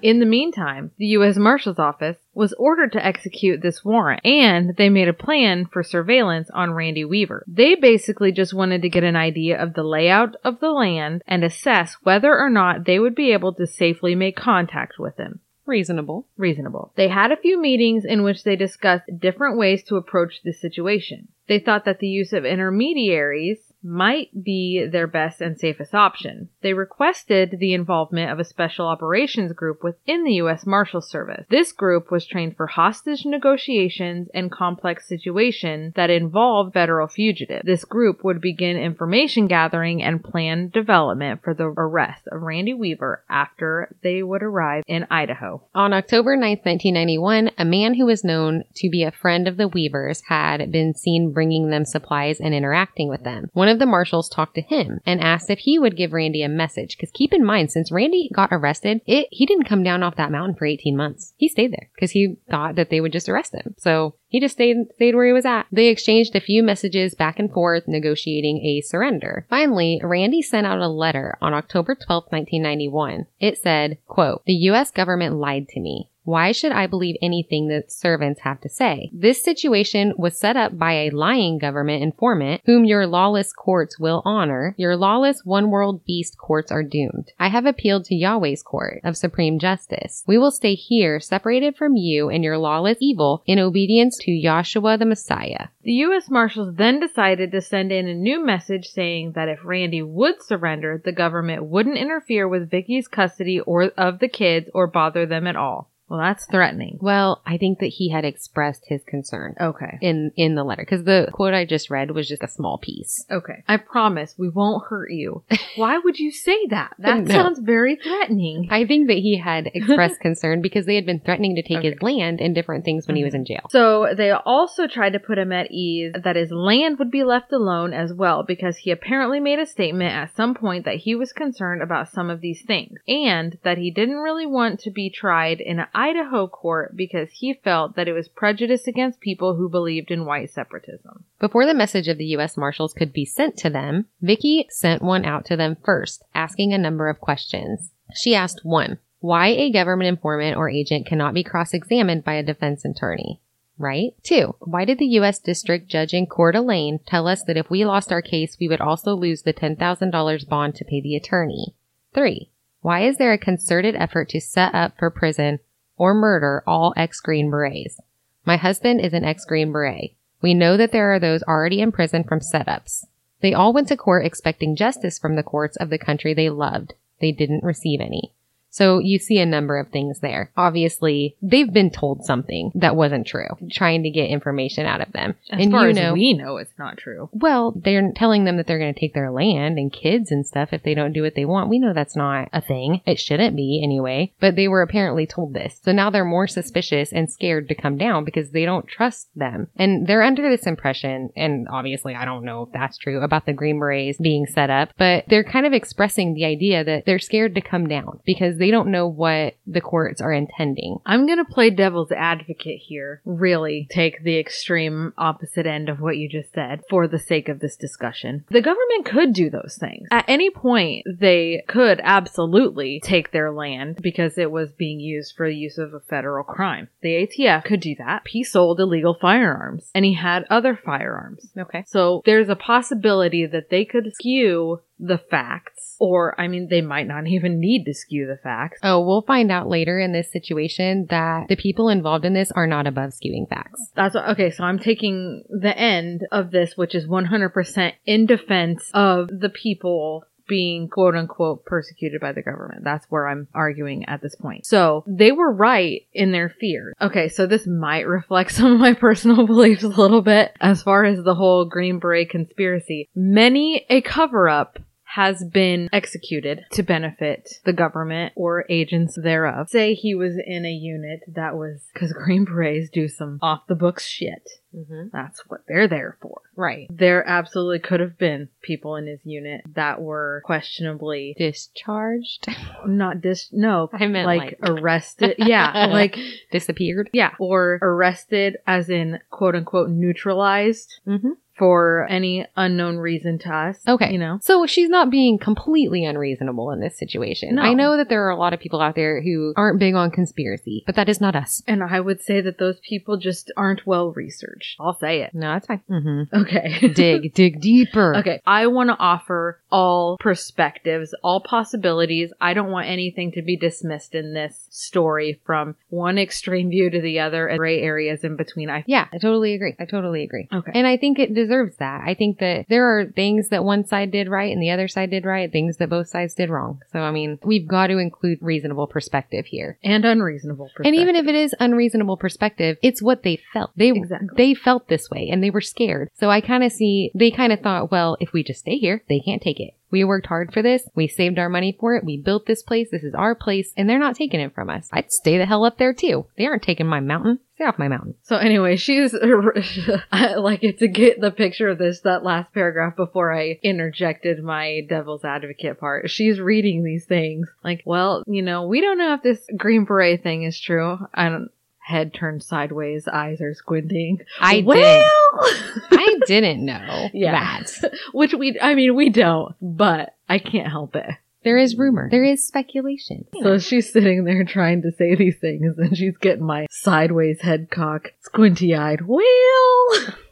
In the meantime, the U.S. Marshal's Office was ordered to execute this warrant, and they made a plan for surveillance on Randy Weaver. They basically just wanted to get an idea of the layout of the land and assess whether or not they would be able to safely make contact with him. Reasonable. Reasonable. They had a few meetings in which they discussed different ways to approach the situation. They thought that the use of intermediaries might be their best and safest option. They requested the involvement of a special operations group within the U.S. Marshal Service. This group was trained for hostage negotiations and complex situations that involved federal fugitives. This group would begin information gathering and plan development for the arrest of Randy Weaver after they would arrive in Idaho. On October 9th, 1991, a man who was known to be a friend of the Weavers had been seen bringing them supplies and interacting with them. One One of the marshals talked to him and asked if he would give Randy a message. Because keep in mind, since Randy got arrested, it he didn't come down off that mountain for 18 months. He stayed there because he thought that they would just arrest him. So he just stayed stayed where he was at. They exchanged a few messages back and forth, negotiating a surrender. Finally, Randy sent out a letter on October 12, 1991. It said, quote, The US government lied to me. Why should I believe anything that servants have to say? This situation was set up by a lying government informant whom your lawless courts will honor. Your lawless one world beast courts are doomed. I have appealed to Yahweh's court of supreme justice. We will stay here separated from you and your lawless evil in obedience to Yahshua the Messiah. The U.S. Marshals then decided to send in a new message saying that if Randy would surrender, the government wouldn't interfere with Vicky's custody or of the kids or bother them at all. Well, that's threatening. Well, I think that he had expressed his concern Okay. in in the letter because the quote I just read was just a small piece. Okay. I promise we won't hurt you. *laughs* Why would you say that? That No. sounds very threatening. I think that he had expressed *laughs* concern because they had been threatening to take his land and different things when he was mm-hmm. in jail. So they also tried to put him at ease that his land would be left alone as well because he apparently made a statement at some point that he was concerned about some of these things and that he didn't really want to be tried in an Idaho court because he felt that it was prejudice against people who believed in white separatism. Before the message of the U.S. Marshals could be sent to them, Vicky sent one out to them first, asking a number of questions. She asked one, why a government informant or agent cannot be cross-examined by a defense attorney. Right? Two, why did the U.S. District Judge in Coeur d'Alene tell us that if we lost our case, we would also lose the $10,000 bond to pay the attorney? Three, why is there a concerted effort to set up for prison or murder all ex-Green Berets? My husband is an ex-Green Beret. We know that there are those already in prison from setups. They all went to court expecting justice from the courts of the country they loved. They didn't receive any. So you see a number of things there. Obviously, they've been told something that wasn't true, trying to get information out of them. As and far you as know, we know, it's not true. well, they're telling them that they're going to take their land and kids and stuff if they don't do what they want. We know that's not a thing. It shouldn't be anyway, but they were apparently told this. So now they're more suspicious and scared to come down because they don't trust them. And they're under this impression, and obviously I don't know if that's true about the Green Berets being set up, but they're kind of expressing the idea that they're scared to come down because they don't know what the courts are intending. I'm going to play devil's advocate here. Really take the extreme opposite end of what you just said for the sake of this discussion. The government could do those things. At any point, they could absolutely take their land because it was being used for the use of a federal crime. The ATF could do that. He sold illegal firearms and he had other firearms. Okay. So there's a possibility that they could skew the facts, or I mean, they might not *laughs* even need to skew the facts. Oh, we'll find out later in this situation that the people involved in this are not above skewing facts. That's what, okay. So I'm taking the end of this, which is 100% in defense of the people being quote unquote persecuted by the government. That's where I'm arguing at this point. So they were right in their fear. Okay. So this might reflect *laughs* some of my personal *laughs* beliefs a little bit as far as the whole Green Beret conspiracy. Many a cover up has been executed to benefit the government or agents thereof. Say he was in a unit that was because Green Berets do some off the books shit. Mm-hmm. That's what they're there for. Right. There absolutely could have been people in his unit that were questionably Discharged. *laughs* not dis no, I meant like, like- arrested. Yeah, *laughs* like *laughs* Disappeared. yeah, or arrested as in quote unquote neutralized Mm-hmm. For any unknown reason to us. Okay. you know. So she's not being completely unreasonable in this situation. No. I know that there are a lot of people out there who aren't big on conspiracy, but that is not us. And I would say that those people just aren't well researched. I'll say it. No, that's fine. Mm-hmm. Okay. *laughs* dig, dig deeper. Okay, I want to offer all perspectives, all possibilities. I don't want anything to be dismissed in this story from one extreme view to the other and gray areas in between. I Yeah, I totally agree. I totally agree. Okay. And I think it deserves that. I think that there are things that one side did right and the other side did right, things that both sides did wrong. So, I mean, we've got to include reasonable perspective here. and unreasonable perspective. And even if it is unreasonable perspective, it's what they felt. They Exactly. they felt this way and they were scared. So I kind of see they kind of thought, well, if we just stay here, they can't take take it. We worked hard for this. We saved our money for it. We built this place. This is our place and they're not taking it from us. I'd stay the hell up there too. They aren't taking my mountain. Stay off my mountain. So anyway, she's *laughs* I like it to get the picture of this that last paragraph before I interjected my devil's advocate part. She's reading these things like, well, you know, we don't know if this green beret thing is true. I don't head turned sideways, eyes are squinting. I well, didn't. *laughs* I didn't know Yeah. that. *laughs* which we I mean we don't, but I can't help it. There is rumor. There is speculation. So she's sitting there trying to say these things and she's getting my sideways head cock, squinty eyed. Well,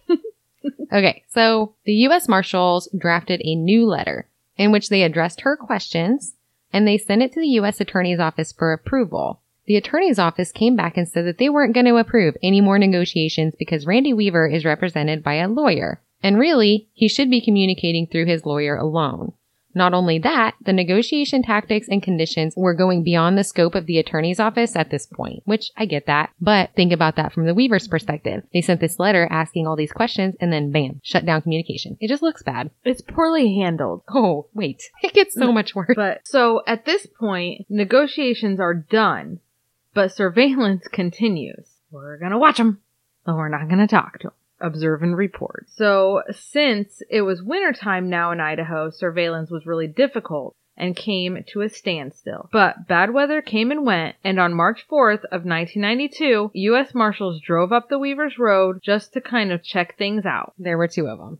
*laughs* Okay, so the U.S. Marshals drafted a new letter in which they addressed her questions and they sent it to the U.S. Attorney's Office for approval. The Attorney's Office came back and said that they weren't going to approve any more negotiations because Randy Weaver is represented by a lawyer. And really, he should be communicating through his lawyer alone. Not only that, the negotiation tactics and conditions were going beyond the scope of the attorney's office at this point, which I get that. But think about that from the Weaver's perspective. They sent this letter asking all these questions and then bam, shut down communication. It just looks bad. it's poorly handled. Oh, wait. *laughs* It gets so much worse. But so at this point, negotiations are done, but surveillance continues. We're gonna watch them, but we're not gonna talk to them. Observe and report. So since it was wintertime now in Idaho, surveillance was really difficult and came to a standstill. But bad weather came and went, and on March 4th of 1992, U.S. Marshals drove up the Weavers Road just to kind of check things out. There were two of them.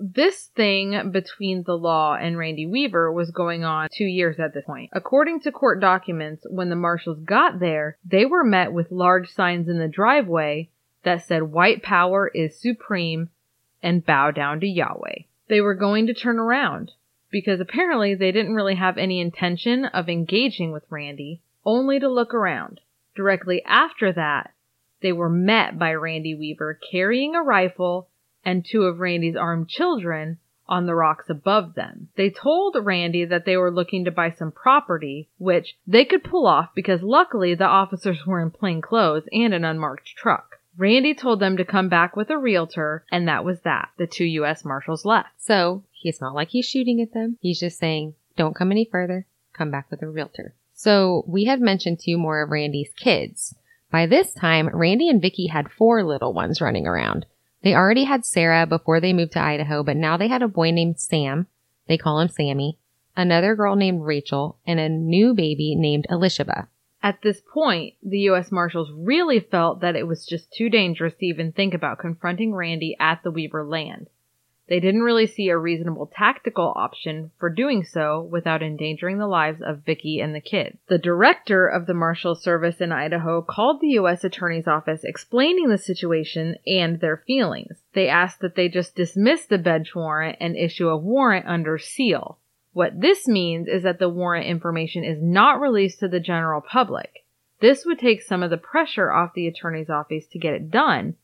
This thing between the law and Randy Weaver was going on two years at this point. According to court documents, when the marshals got there, they were met with large signs in the driveway that said white power is supreme and bow down to Yahweh. They were going to turn around because apparently they didn't really have any intention of engaging with Randy, only to look around. Directly after that, they were met by Randy Weaver carrying a rifle and two of Randy's armed children on the rocks above them. They told Randy that they were looking to buy some property, which they could pull off because luckily the officers were in plain clothes and an unmarked truck. Randy told them to come back with a realtor, and that was that. The two U.S. Marshals left. So it's not like he's shooting at them. He's just saying, don't come any further. Come back with a realtor. So we had mentioned two more of Randy's kids. By this time, Randy and Vicky had four little ones running around. They already had Sarah before they moved to Idaho, but now they had a boy named Sam. They call him Sammy. Another girl named Rachel and a new baby named Elishaba. At this point, the U.S. Marshals really felt that it was just too dangerous to even think about confronting Randy at the Weaver land. They didn't really see a reasonable tactical option for doing so without endangering the lives of Vicky and the kids. The director of the Marshal Service in Idaho called the U.S. Attorney's Office explaining the situation and their feelings. They asked that they just dismiss the bench warrant and issue a warrant under seal. What this means is that the warrant information is not released to the general public. This would take some of the pressure off the attorney's office to get it done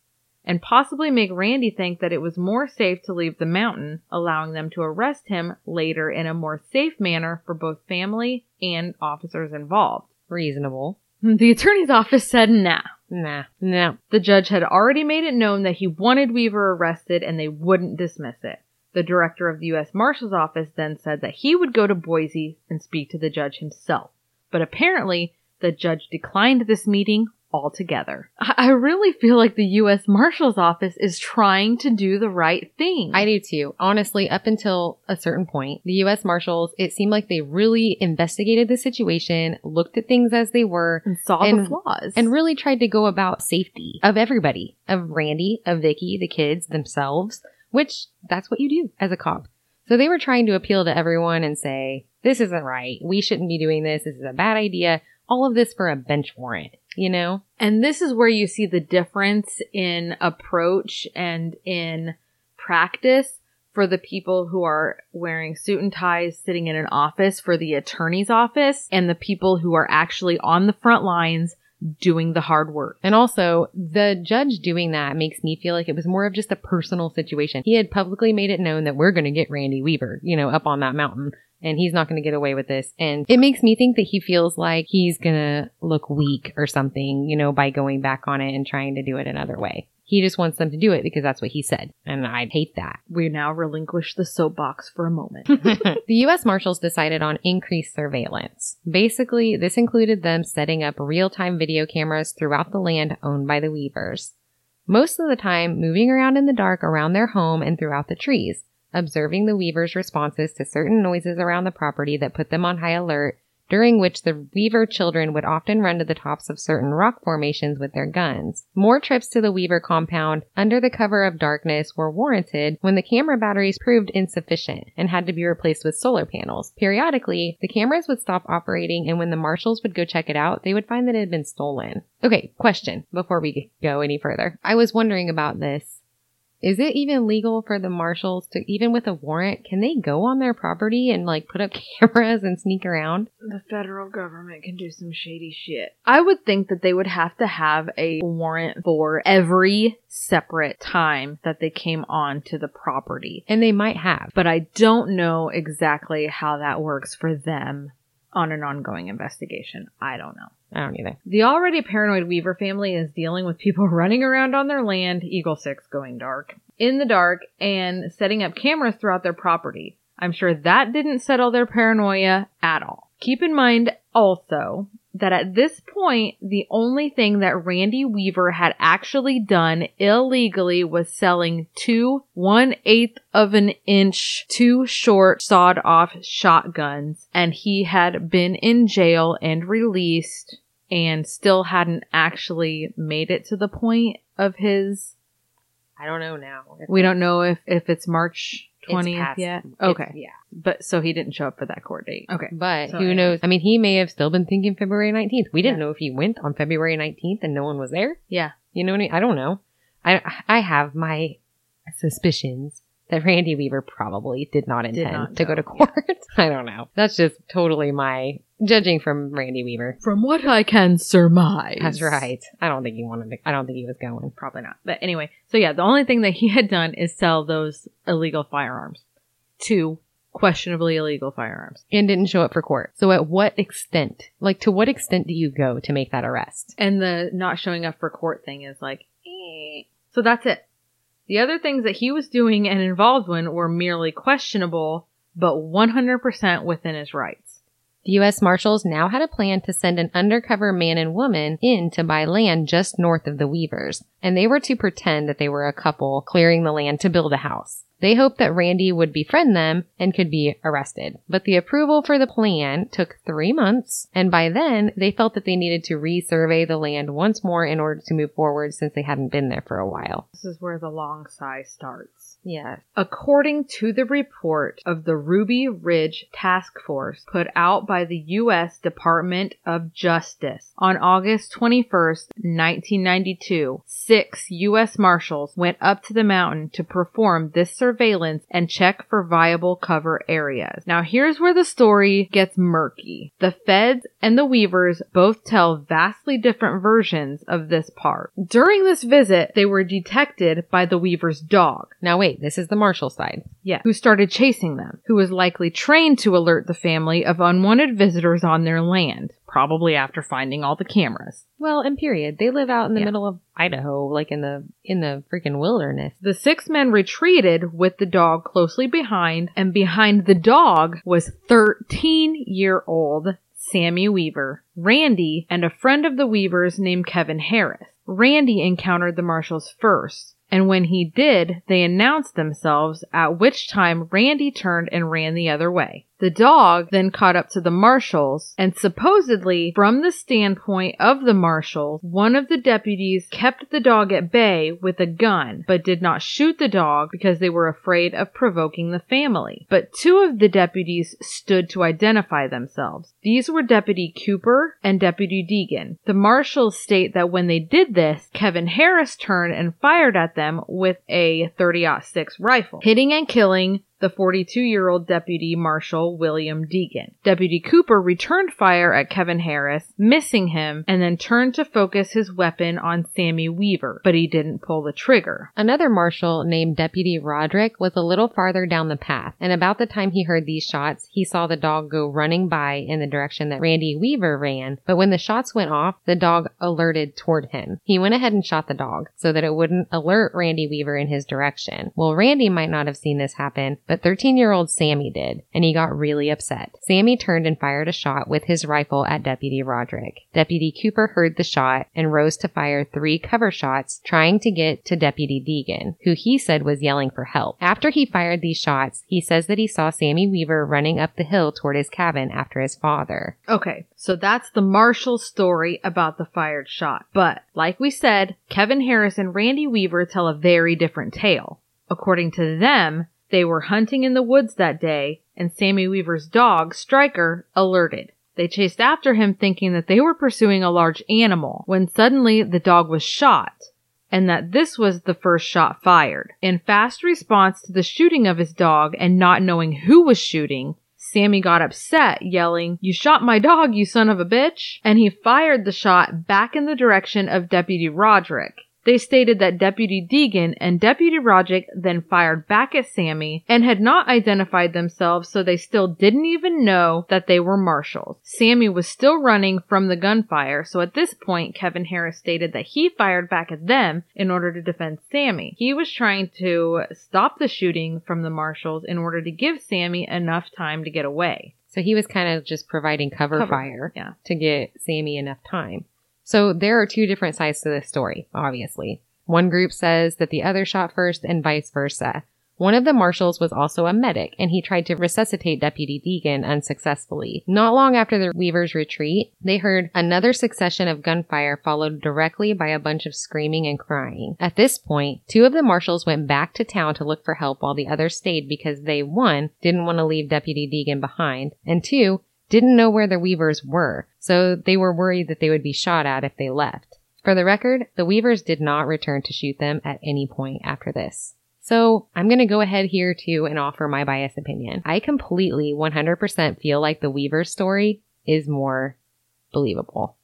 and possibly make Randy think that it was more safe to leave the mountain, allowing them to arrest him later in a more safe manner for both family and officers involved. Reasonable. *laughs* The attorney's office said nah. Nah, no. The judge had already made it known that he wanted Weaver arrested and they wouldn't dismiss it. The director of the U.S. Marshal's office then said that he would go to Boise and speak to the judge himself. But apparently, the judge declined this meeting altogether. I I really feel like the U.S. Marshal's office is trying to do the right thing. I do too. Honestly, up until a certain point, the U.S. Marshals, it seemed like they really investigated the situation, looked at things as they were, and saw and- the flaws. and really tried to go about safety of everybody, of Randy, of Vicky, the kids themselves, which that's what you do as a cop. So they were trying to appeal to everyone and say, this isn't right. We shouldn't be doing this. This is a bad idea. All of this for a bench warrant, you know? And this is where you see the difference in approach and in practice for the people who are wearing suit and ties sitting in an office for the attorney's office and the people who are actually on the front lines doing the hard work. And also, the judge doing that makes me feel like it was more of just a personal situation. He had publicly made it known that we're going to get Randy Weaver, you know, up on that mountain. And he's not going to get away with this. And it makes me think that he feels like he's going to look weak or something, you know, by going back on it and trying to do it another way. He just wants them to do it because that's what he said. And I hate that. We now relinquish the soapbox for a moment. *laughs* the U.S. Marshals decided on increased surveillance. Basically, this included them setting up real time video cameras throughout the land owned by the Weavers. Most of the time, moving around in the dark around their home and throughout the trees, observing the Weavers' responses to certain noises around the property that put them on high alert during which the Weaver children would often run to the tops of certain rock formations with their guns. More trips to the Weaver compound under the cover of darkness were warranted when the camera batteries proved insufficient and had to be replaced with solar panels. Periodically, the cameras would stop operating and when the marshals would go check it out, they would find that it had been stolen. Okay, question before we go any further. I was wondering about this. Is it even legal for the marshals to, even with a warrant, can they go on their property and like put up *laughs* cameras and sneak around? the federal government can do some shady shit. I would think that they would have to have a warrant for every separate time that they came on to the property. And they might have. But I don't know exactly how that works for them on an ongoing investigation. I don't know. I don't either. The already paranoid Weaver family is dealing with people *laughs* running around on their land, Eagle 6 going dark, in the dark, and setting up cameras throughout their property. I'm sure that didn't settle their paranoia at all. Keep in mind also that at this point, the only thing that Randy Weaver had actually done illegally was selling two one eighth of an inch, too short sawed off shotguns, and he had been in jail and released and still hadn't actually made it to the point of his. I don't know now. We don't know if, if it's March It's 20th past- yet. it's- Okay. Yeah. But so he didn't show up for that court date. Okay. But So who anyway. knows? I mean, he may have still been thinking February 19th. We didn't Yeah. know if he went on February 19th and no one was there. Yeah. You know what I mean? I don't know. I, I have my suspicions that Randy Weaver probably did not intend not to go go, to court. *laughs* I don't know. That's just totally my judging from Randy Weaver. From what I can surmise. That's right. I don't think he wanted to, I don't think he was going. Probably not. But anyway, so yeah, the only thing that he had done is sell those illegal firearms. Two questionably illegal firearms. And didn't show up for court. So at what extent, like to what extent do you go to make that arrest? And the not showing up for court thing is like, eh. so that's it. The other things that he was doing and involved in were merely questionable, but 100% within his rights. The U.S. Marshals now had a plan to send an undercover man and woman in to buy land just north of the Weavers, and they were to pretend that they were a couple clearing the land to build a house. They hoped that Randy would befriend them and could be arrested. But the approval for the plan took three months, and by then they felt that they needed to resurvey the land once more in order to move forward since they hadn't been there for a while. This is where the long sigh starts. Yeah. According to the report of the Ruby Ridge Task Force put out by the U.S. Department of Justice on August 21st, 1992, six U.S. Marshals went up to the mountain to perform this surveillance and check for viable cover areas. Now here's where the story gets murky. The feds and the Weavers both tell vastly different versions of this part. During this visit, they were detected by the Weaver's dog. Now wait, this is the Marshall side. Yeah. Who started chasing them, who was likely trained to alert the family of unwanted visitors on their land, probably after finding all the cameras. Well, and period. They live out in the Yeah. middle of Idaho, like in the in the freaking wilderness. The six men retreated with the dog closely behind, and behind the dog was 13 year old Sammy Weaver, Randy, and a friend of the Weavers named Kevin Harris. Randy encountered the marshals first, and when he did, they announced themselves, at which time Randy turned and ran the other way. The dog then caught up to the marshals, and supposedly, from the standpoint of the marshals, one of the deputies kept the dog at bay with a gun, but did not shoot the dog because they were afraid of provoking the family. But two of the deputies stood to identify themselves. These were Deputy Cooper and Deputy Degan. The marshals state that when they did this, Kevin Harris turned and fired at them with a 30-06 rifle, hitting and killing the the 42 year old Deputy Marshal William Degan. Deputy Cooper returned fire at Kevin Harris, missing him, and then turned to focus his weapon on Sammy Weaver, but he didn't pull the trigger. Another marshal named Deputy Roderick was a little farther down the path, and about the time he heard these shots, he saw the dog go running by in the direction that Randy Weaver ran. But when the shots went off, the dog alerted toward him. He went ahead and shot the dog so that it wouldn't alert Randy Weaver in his direction. Well, Randy might not have seen this happen, but 13 year old Sammy did, and he got really upset. Sammy turned and fired a shot with his rifle at Deputy Roderick. Deputy Cooper heard the shot and rose to fire three cover shots, trying to get to Deputy Degan, who he said was yelling for help. After he fired these shots, he says that he saw Sammy Weaver running up the hill toward his cabin after his father. Okay, so that's the Marshall story about the fired shot. But, like we said, Kevin Harris and Randy Weaver tell a very different tale. According to them, they were hunting in the woods that day, and Sammy Weaver's dog, Striker, alerted. They chased after him thinking that they were pursuing a large animal, when suddenly the dog was shot, and that this was the first shot fired. In fast response to the shooting of his dog and not knowing who was shooting, Sammy got upset, yelling, You shot my dog, you son of a bitch! And he fired the shot back in the direction of Deputy Roderick. They stated that Deputy Degan and Deputy Roderick then fired back at Sammy and had not identified themselves, so they still didn't even know that they were marshals. Sammy was still running from the gunfire, so at this point, Kevin Harris stated that he fired back at them in order to defend Sammy. He was trying to stop the shooting from the marshals in order to give Sammy enough time to get away. So he was kind of just providing cover, Cover, fire yeah. to get Sammy enough time. So there are two different sides to this story, obviously. One group says that the other shot first and vice versa. One of the marshals was also a medic and he tried to resuscitate Deputy Degan unsuccessfully. Not long after the Weavers' retreat, they heard another succession of gunfire followed directly by a bunch of screaming and crying. At this point, two of the marshals went back to town to look for help while the others stayed because they, one, didn't want to leave Deputy Degan behind, and two, didn't know where the Weavers were, so they were worried that they would be shot at if they left. For the record, the Weavers did not return to shoot them at any point after this. So I'm going to go ahead here too and offer my biased opinion. I completely 100% feel like the Weavers story is more believable.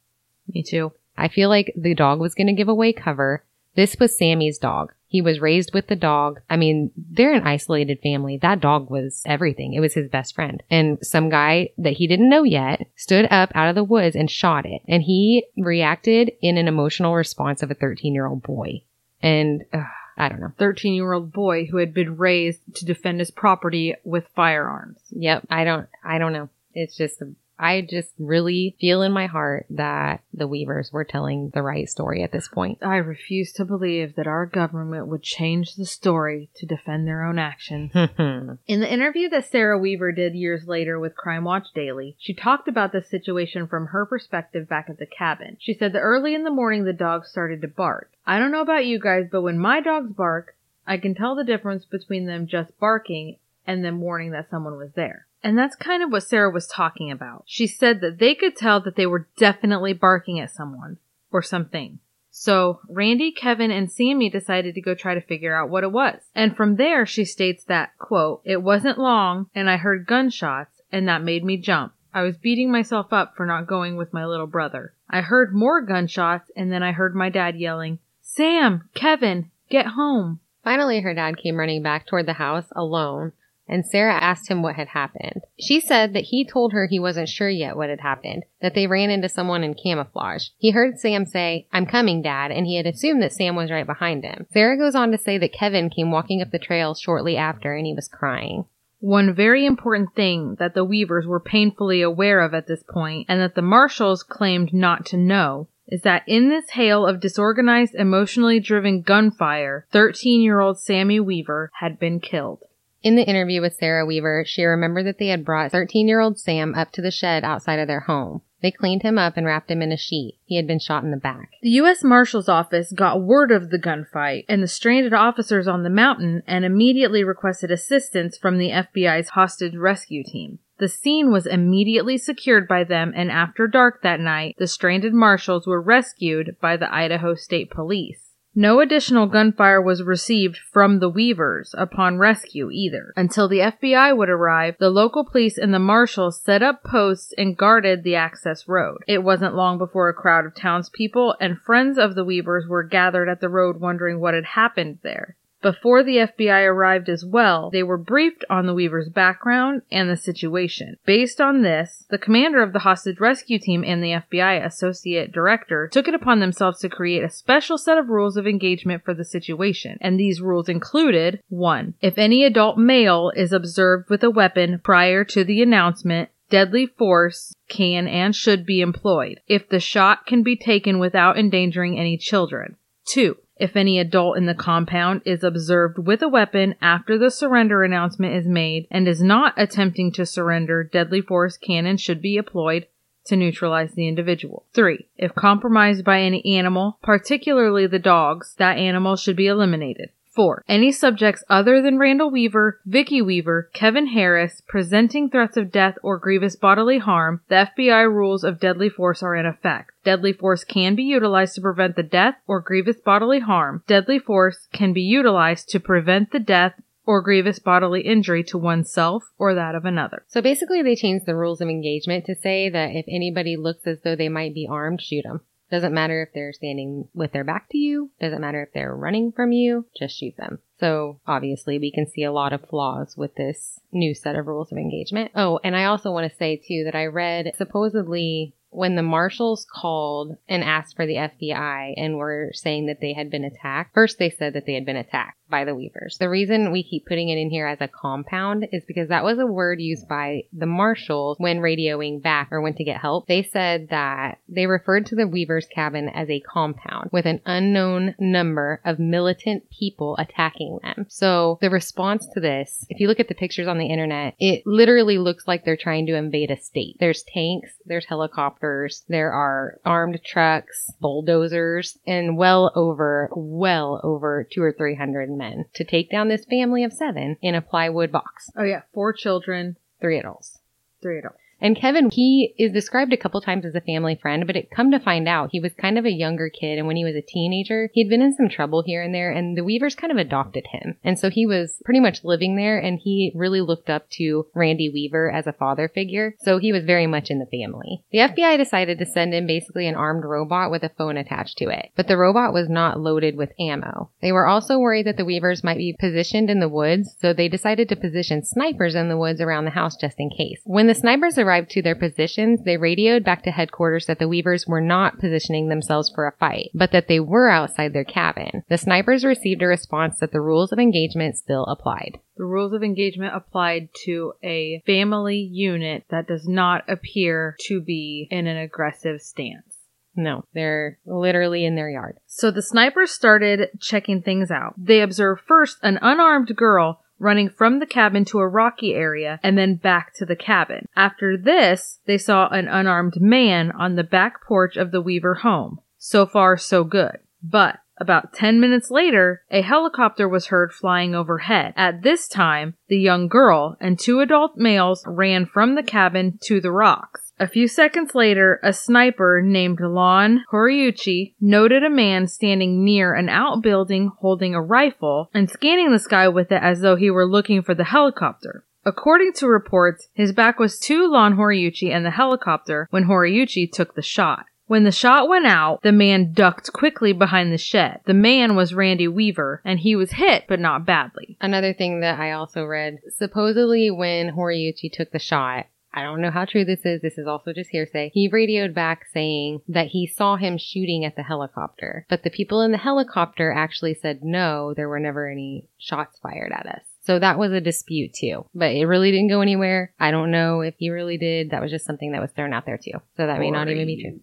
Me too. I feel like the dog was going to give away cover. This was Sammy's dog. He was raised with the dog. I mean, they're an isolated family. That dog was everything. It was his best friend. And some guy that he didn't know yet stood up out of the woods and shot it. And he reacted in an emotional response of a 13 year old boy. And ugh, I don't know. 13 year old boy who had been raised to defend his property with firearms. Yep. I don't, I don't know. It's just, I just really feel in my heart that the Weavers were telling the right story at this point. I refuse to believe that our government would change the story to defend their own actions. *laughs* Hmm. In the interview that Sarah Weaver did years later with Crime Watch Daily, she talked about the situation from her perspective back at the cabin. She said that early in the morning the dogs started to bark. I don't know about you guys, but when my dogs bark, I can tell the difference between them just barking and them warning that someone was there. And that's kind of what Sarah was talking about. She said that they could tell that they were definitely barking at someone or something. So Randy, Kevin, and Sammy decided to go try to figure out what it was. And from there, she states that, quote, it wasn't long and I heard gunshots and that made me jump. I was beating myself up for not going with my little brother. I heard more gunshots and then I heard my dad yelling, Sam, Kevin, get home. Finally, her dad came running back toward the house alone, and Sarah asked him what had happened. She said that he told her he wasn't sure yet what had happened, that they ran into someone in camouflage. He heard Sam say, I'm coming, Dad, and he had assumed that Sam was right behind him. Sarah goes on to say that Kevin came walking up the trail shortly after and he was crying. One very important thing that the Weavers were painfully aware of at this point, and that the Marshals claimed not to know, is that in this hail of disorganized, emotionally driven gunfire, 13 year old Sammy Weaver had been killed. In the interview with Sarah Weaver, she remembered that they had brought 13 year old Sam up to the shed outside of their home. They cleaned him up and wrapped him in a sheet. He had been shot in the back. The U.S. Marshal's Office got word of the gunfight and the stranded officers on the mountain and immediately requested assistance from the FBI's hostage rescue team. The scene was immediately secured by them, and after dark that night, the stranded marshals were rescued by the Idaho State Police. No additional gunfire was received from the Weavers upon rescue either. Until the FBI would arrive, the local police and the marshals set up posts and guarded the access road. It wasn't long before a crowd of townspeople and friends of the Weavers were gathered at the road wondering what had happened there. Before the FBI arrived as well, they were briefed on the Weaver's background and the situation. Based on this, the commander of the hostage rescue team and the FBI associate director took it upon themselves to create a special set of rules of engagement for the situation. And these rules included 1. If any adult male is observed with a weapon prior to the announcement, deadly force can and should be employed if the shot can be taken without endangering any children. 2. If any adult in the compound is observed with a weapon after the surrender announcement is made and is not attempting to surrender, deadly force can and should be employed to neutralize the individual. 3. If compromised by any animal, particularly the dogs, that animal should be eliminated. 4. Any subjects other than Randall Weaver, Vicky Weaver, Kevin Harris presenting threats of death or grievous bodily harm, the FBI rules of deadly force are in effect. Deadly force can be utilized to prevent the death or grievous bodily harm. Deadly force can be utilized to prevent the death or grievous bodily injury to oneself or that of another. So basically, they changed the rules of engagement to say that if anybody looks as though they might be armed, shoot them. Doesn't matter if they're standing with their back to you. Doesn't matter if they're running from you. Just shoot them. So obviously we can see a lot of flaws with this new set of rules of engagement. Oh, and I also want to say too that I read supposedly when the marshals called and asked for the FBI and were saying that they had been attacked, first they said that they had been attacked by the Weavers. The reason we keep putting it in here as a compound is because that was a word used by the marshals when radioing back or went to get help. They said that they referred to the Weavers cabin as a compound with an unknown number of militant people attacking them. So the response to this, if you look at the pictures on the internet, it literally looks like they're trying to invade a state. There's tanks, there's helicopters, there are armed trucks, bulldozers, and well over, well over two or three hundred men to take down this family of seven in a plywood box. Oh yeah, four children, Three adults. three adults. And Kevin, he is described a couple times as a family friend, but it come to find out he was kind of a younger kid. And when he was a teenager, he'd been in some trouble here and there and the Weavers kind of adopted him. And so he was pretty much living there and he really looked up to Randy Weaver as a father figure. So he was very much in the family. The FBI decided to send in basically an armed robot with a phone attached to it, but the robot was not loaded with ammo. They were also worried that the Weavers might be positioned in the woods, so they decided to position snipers in the woods around the house just in case. When the snipers arrived to their positions, they radioed back to headquarters that the Weavers were not positioning themselves for a fight, but that they were outside their cabin. The snipers received a response that the rules of engagement still applied. The rules of engagement applied to a family unit that does not appear to be in an aggressive stance. No, they're literally in their yard. So the snipers started checking things out. They observed first an unarmed girl running from the cabin to a rocky area and then back to the cabin. After this, they saw an unarmed man on the back porch of the Weaver home. So far, so good. But about 10 minutes later, a helicopter was heard flying overhead. At this time, the young girl and two adult males ran from the cabin to the rocks. A few seconds later, a sniper named Lon Horiuchi noted a man standing near an outbuilding holding a rifle and scanning the sky with it as though he were looking for the helicopter. According to reports, his back was to Lon Horiuchi and the helicopter when Horiuchi took the shot. When the shot went out, the man ducked quickly behind the shed. The man was Randy Weaver, and he was hit, but not badly. Another thing that I also read, supposedly when Horiuchi took the shot, I don't know how true this is. This is also just hearsay. He radioed back saying that he saw him shooting at the helicopter, but the people in the helicopter actually said no, there were never any shots fired at us. So that was a dispute too, but it really didn't go anywhere. I don't know if he really did. That was just something that was thrown out there too. So that may not even be true.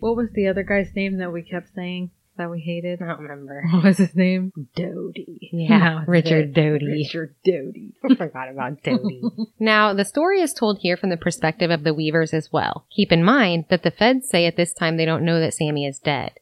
What was the other guy's name that we kept saying that we hated? I don't remember. *laughs* What was his name? Doty. Yeah, *laughs* Richard Doty. Richard Doty. *laughs* I forgot about Doty. now, the story is told here from the perspective of the Weavers as well. Keep in mind that the feds say at this time they don't know that Sammy is dead.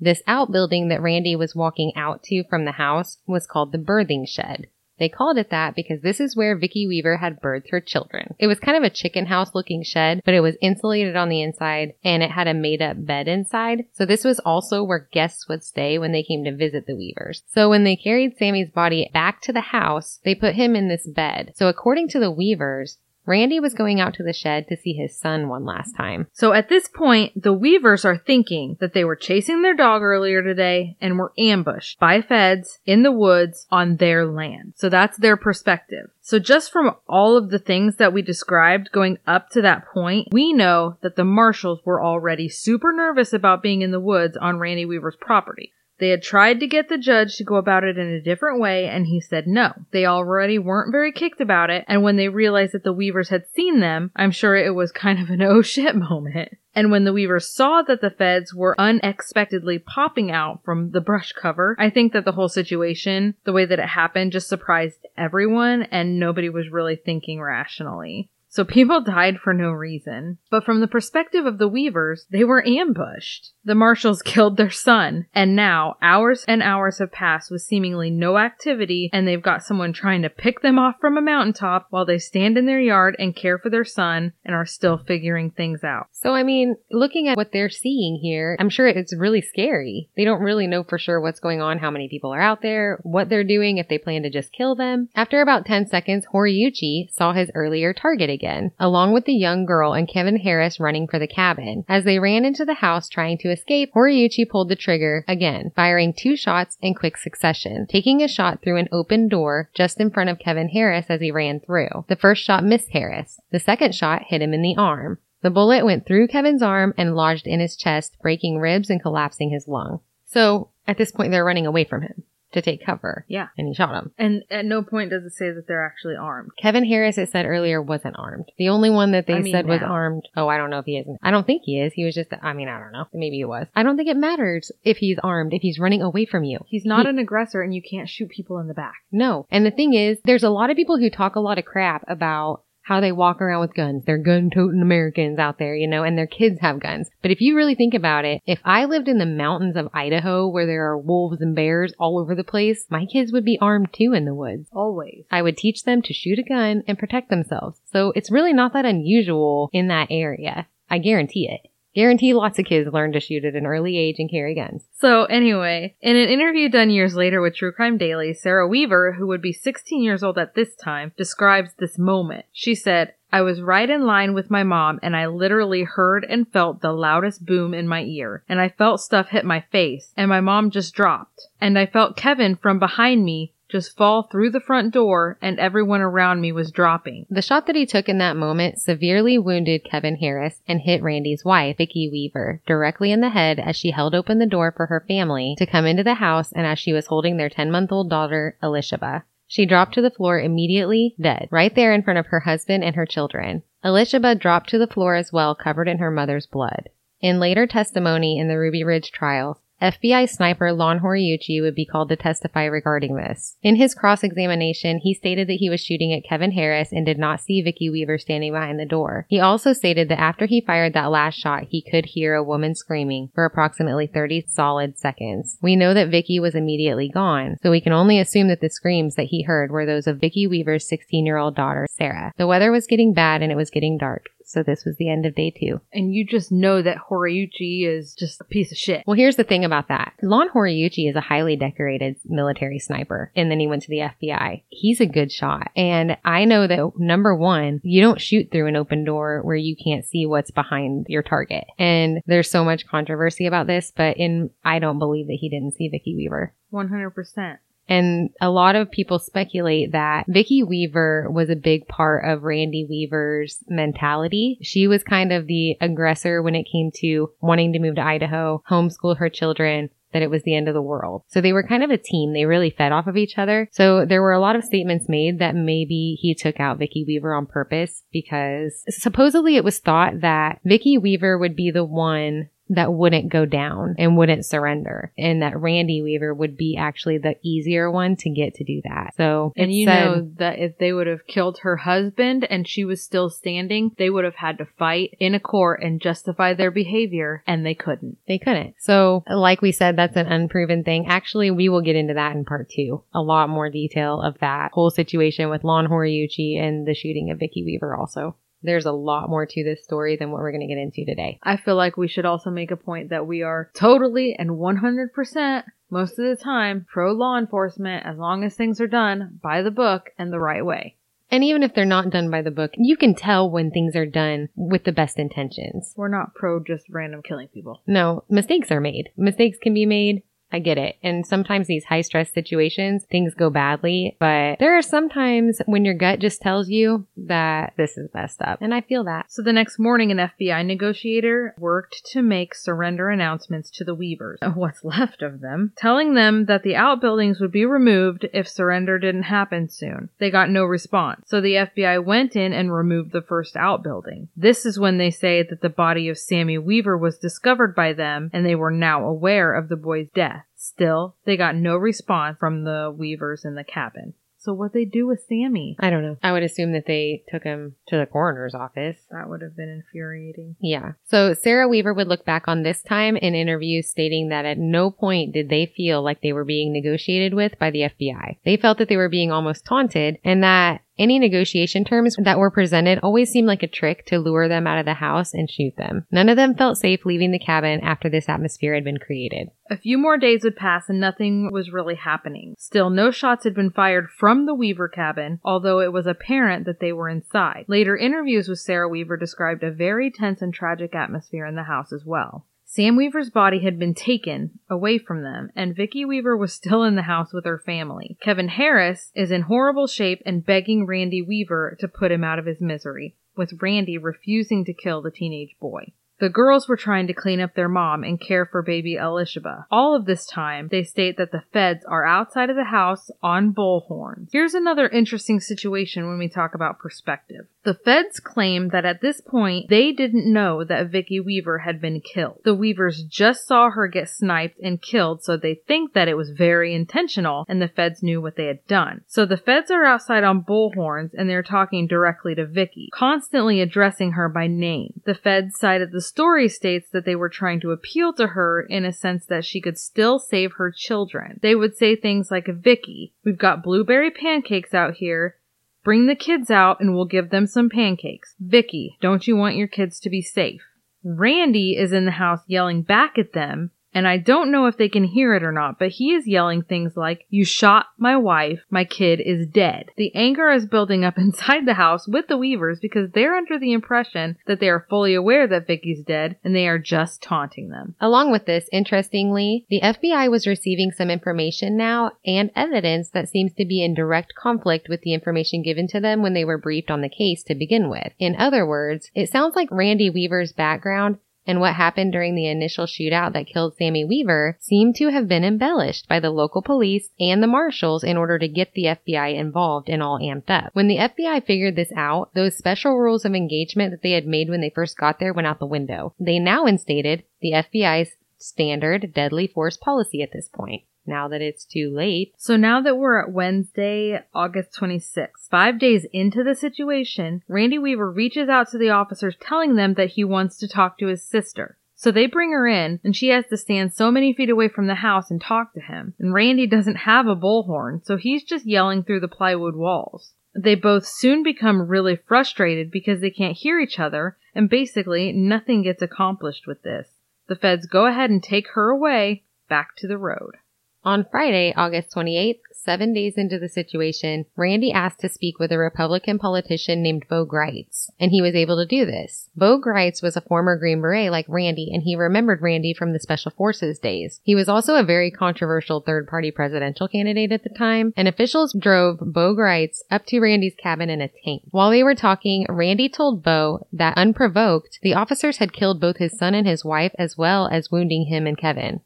This outbuilding that Randy was walking out to from the house was called the birthing shed. They called it that because this is where Vicki Weaver had birthed her children. It was kind of a chicken house looking shed, but it was insulated on the inside and it had a made up bed inside. So this was also where guests would stay when they came to visit the Weavers. So when they carried Sammy's body back to the house, they put him in this bed. So according to the Weavers, Randy was going out to the shed to see his son one last time. So at this point, the Weavers are thinking that they were chasing their dog earlier today and were ambushed by feds in the woods on their land. So that's their perspective. So just from all of the things that we described going up to that point, we know that the marshals were already super nervous about being in the woods on Randy Weaver's property. They had tried to get the judge to go about it in a different way, and he said no. They already weren't very kicked about it, and when they realized that the Weavers had seen them, I'm sure it was kind of an *laughs* oh shit moment. And when the Weavers saw that the feds were unexpectedly popping out from the brush cover, I think that the whole situation, the way that it happened, just surprised everyone, and nobody was really thinking rationally. So people died for no reason. But from the perspective of the Weavers, they were ambushed. The Marshals *laughs* killed their son, and now hours and hours have passed with seemingly no activity, and they've got someone trying to pick them off from a mountaintop while they stand in their yard and care for their son and are still figuring things out. So, I mean, looking at what they're seeing here, I'm sure it's really scary. They don't really know for sure what's going on, how many people are out there, what they're doing, if they plan to just kill them. After about 10 seconds, Horiuchi saw his earlier target again, along with the young girl and Kevin Harris running for the cabin. As they ran into the house trying to escape, Horiuchi pulled the trigger again, firing two shots in quick succession, taking a shot through an open door just in front of Kevin Harris as he ran through. The first shot missed Harris. The second shot hit him in the arm. The bullet went through Kevin's arm and lodged in his chest, breaking ribs and collapsing his lung. So, at this point, they're running away from him to take cover. Yeah. And he shot him. And at no point does it say that they're actually armed. Kevin Harris, it said earlier, wasn't armed. The only one that they I mean, said was armed. Oh, I don't know if he isn't. I don't think he is. He was just, I mean, I don't know. Maybe he was. I don't think it matters if he's armed, if he's running away from you. He's not He- an aggressor and you can't shoot people in the back. No. And the thing is, there's a lot of people who talk a lot of crap about how they walk around with guns. They're gun toting Americans out there, you know, and their kids have guns. But if you really think about it, if I lived in the mountains of Idaho where there are wolves and bears all over the place, my kids would be armed too in the woods. Always. I would teach them to shoot a gun and protect themselves. So it's really not that unusual in that area. I guarantee it. Guarantee lots of kids learn to shoot at an early age and carry guns. So anyway, in an interview done years later with True Crime Daily, Sarah Weaver, who would be 16 years old at this time, describes this moment. She said, I was right in line with my mom and I literally heard and felt the loudest boom in my ear and I felt stuff hit my face and my mom just dropped and I felt Kevin from behind me just fall through the front door and everyone around me was dropping. The shot that he took in that moment severely wounded Kevin Harris and hit Randy's wife, Vicki Weaver, directly in the head as she held open the door for her family to come into the house and as she was holding their 10 month old daughter, Elishaba. She dropped to the floor immediately, dead, right there in front of her husband and her children. Elishaba dropped to the floor as well, covered in her mother's blood. In later testimony in the Ruby Ridge trials, FBI sniper Lon Horiuchi would be called to testify regarding this. In his cross-examination, he stated that he was shooting at Kevin Harris and did not see Vicki Weaver standing behind the door. He also stated that after he fired that last shot, he could hear a woman screaming for approximately 30 solid seconds. We know that Vicki was immediately gone, so we can only assume that the screams that he heard were those of Vicki Weaver's 16-year-old daughter, Sarah. The weather was getting bad and it was getting dark, so this was the end of day two. And you just know that Horiuchi is just a piece of shit. Well, here's the thing about that. Lon Horiuchi is a highly decorated military sniper, and then he went to the FBI. He's a good shot. And I know that number one, you don't shoot through an open door where you can't see what's behind your target. And there's so much controversy about this, but in, I don't believe that he didn't see Vicki Weaver. 100%. And a lot of people speculate that Vicki Weaver was a big part of Randy Weaver's mentality. She was kind of the aggressor when it came to wanting to move to Idaho, homeschool her children, that it was the end of the world. So they were kind of a team. They really fed off of each other. So there were a lot of statements made that maybe he took out Vicki Weaver on purpose because supposedly it was thought that Vicki Weaver would be the one that wouldn't go down and wouldn't surrender. And that Randy Weaver would be actually the easier one to get to do that. So, And you said- know that if they would have killed her husband and she was still standing, they would have had to fight in a court and justify their behavior, and they couldn't. They couldn't. So, like we said, that's an unproven thing. Actually, we will get into that in part two. A lot more detail of that whole situation with Lon Horiuchi and the shooting of Vicki Weaver also. There's a lot more to this story than what we're going to get into today. I feel like we should also make a point that we are totally and 100% most of the time pro law enforcement as long as things are done by the book and the right way. And even if they're not done by the book, you can tell when things are done with the best intentions. We're not pro just random killing people. No, mistakes are made. Mistakes can be made. I get it. And sometimes these high stress situations, things go badly, but there are sometimes when your gut just tells you that this is messed up. And I feel that. So the next morning, an FBI negotiator worked to make surrender announcements to the Weavers, *laughs* what's left of them, telling them that the outbuildings would be removed if surrender didn't happen soon. They got no response. So the FBI went in and removed the first outbuilding. This is when they say that the body of Sammy Weaver was discovered by them and they were now aware of the boy's death. Still, they got no response from the Weavers in the cabin. So what they do with Sammy? I don't know. I would assume that they took him to the coroner's office. That would have been infuriating. Yeah. So Sarah Weaver would look back on this time in interviews stating that at no point did they feel like they were being negotiated with by the FBI. They felt that they were being almost taunted and that any negotiation terms that were presented always seemed like a trick to lure them out of the house and shoot them. None of them felt safe leaving the cabin after this atmosphere had been created. A few more days would pass and nothing was really happening. Still, no shots had been fired from the Weaver cabin, although it was apparent that they were inside. Later interviews with Sarah Weaver described a very tense and tragic atmosphere in the house as well. Sam Weaver's body had been taken away from them, and Vicki Weaver was still in the house with her family. Kevin Harris is in horrible shape and begging Randy Weaver to put him out of his misery, with Randy refusing to kill the teenage boy. The girls were trying to clean up their mom and care for baby Elishaba. All of this time, they state that the feds are outside of the house on bullhorns. Here's another interesting situation when we talk about perspective. The feds claim that at this point, they didn't know that Vicki Weaver had been killed. The Weavers just saw her get sniped and killed, so they think that it was very intentional and the feds knew what they had done. So the feds are outside on bullhorns and they're talking directly to Vicki, constantly addressing her by name. The feds side of the story states that they were trying to appeal to her in a sense that she could still save her children. They would say things like, Vicki, we've got blueberry pancakes out here. Bring the kids out and we'll give them some pancakes. Vicki, don't you want your kids to be safe? Randy is in the house yelling back at them, and I don't know if they can hear it or not, but he is yelling things like, You shot my wife, my kid is dead. The anger is building up *laughs* inside the house with the Weavers because they're under the impression that they are fully aware that Vicki's dead and they are just taunting them. Along with this, interestingly, the FBI was receiving some information now and evidence that seems to be in direct conflict with the information given to them when they were briefed on the case to begin with. In other words, it sounds like Randy Weaver's background and what happened during the initial shootout that killed Sammy Weaver seemed to have been embellished by the local police and the marshals in order to get the FBI involved and all amped up. When the FBI figured this out, those special rules of engagement that they had made when they first got there went out the window. They now instated the FBI's standard deadly force policy at this point. Now that it's too late, So now that we're at Wednesday, August 26th, five days into the situation, Randy Weaver reaches out to the officers telling them that he wants to talk to his sister. So they bring her in, and she has to stand so many feet away from the house and talk to him. And Randy doesn't have a bullhorn, so he's just yelling through the plywood walls. They both soon become really frustrated because they can't hear each other, and basically nothing gets accomplished with this. The feds go ahead and take her away back to the road. On Friday, August 28th, seven days into the situation, Randy asked to speak with a Republican politician named Bo Gritz, and he was able to do this. Bo Gritz was a former Green Beret like Randy, and he remembered Randy from the Special Forces days. He was also a very controversial third party presidential candidate at the time, and officials drove Bo Gritz up to Randy's cabin in a tank. While they were talking, Randy told Bo that unprovoked, the officers had killed both his son and his wife as well as wounding him and Kevin.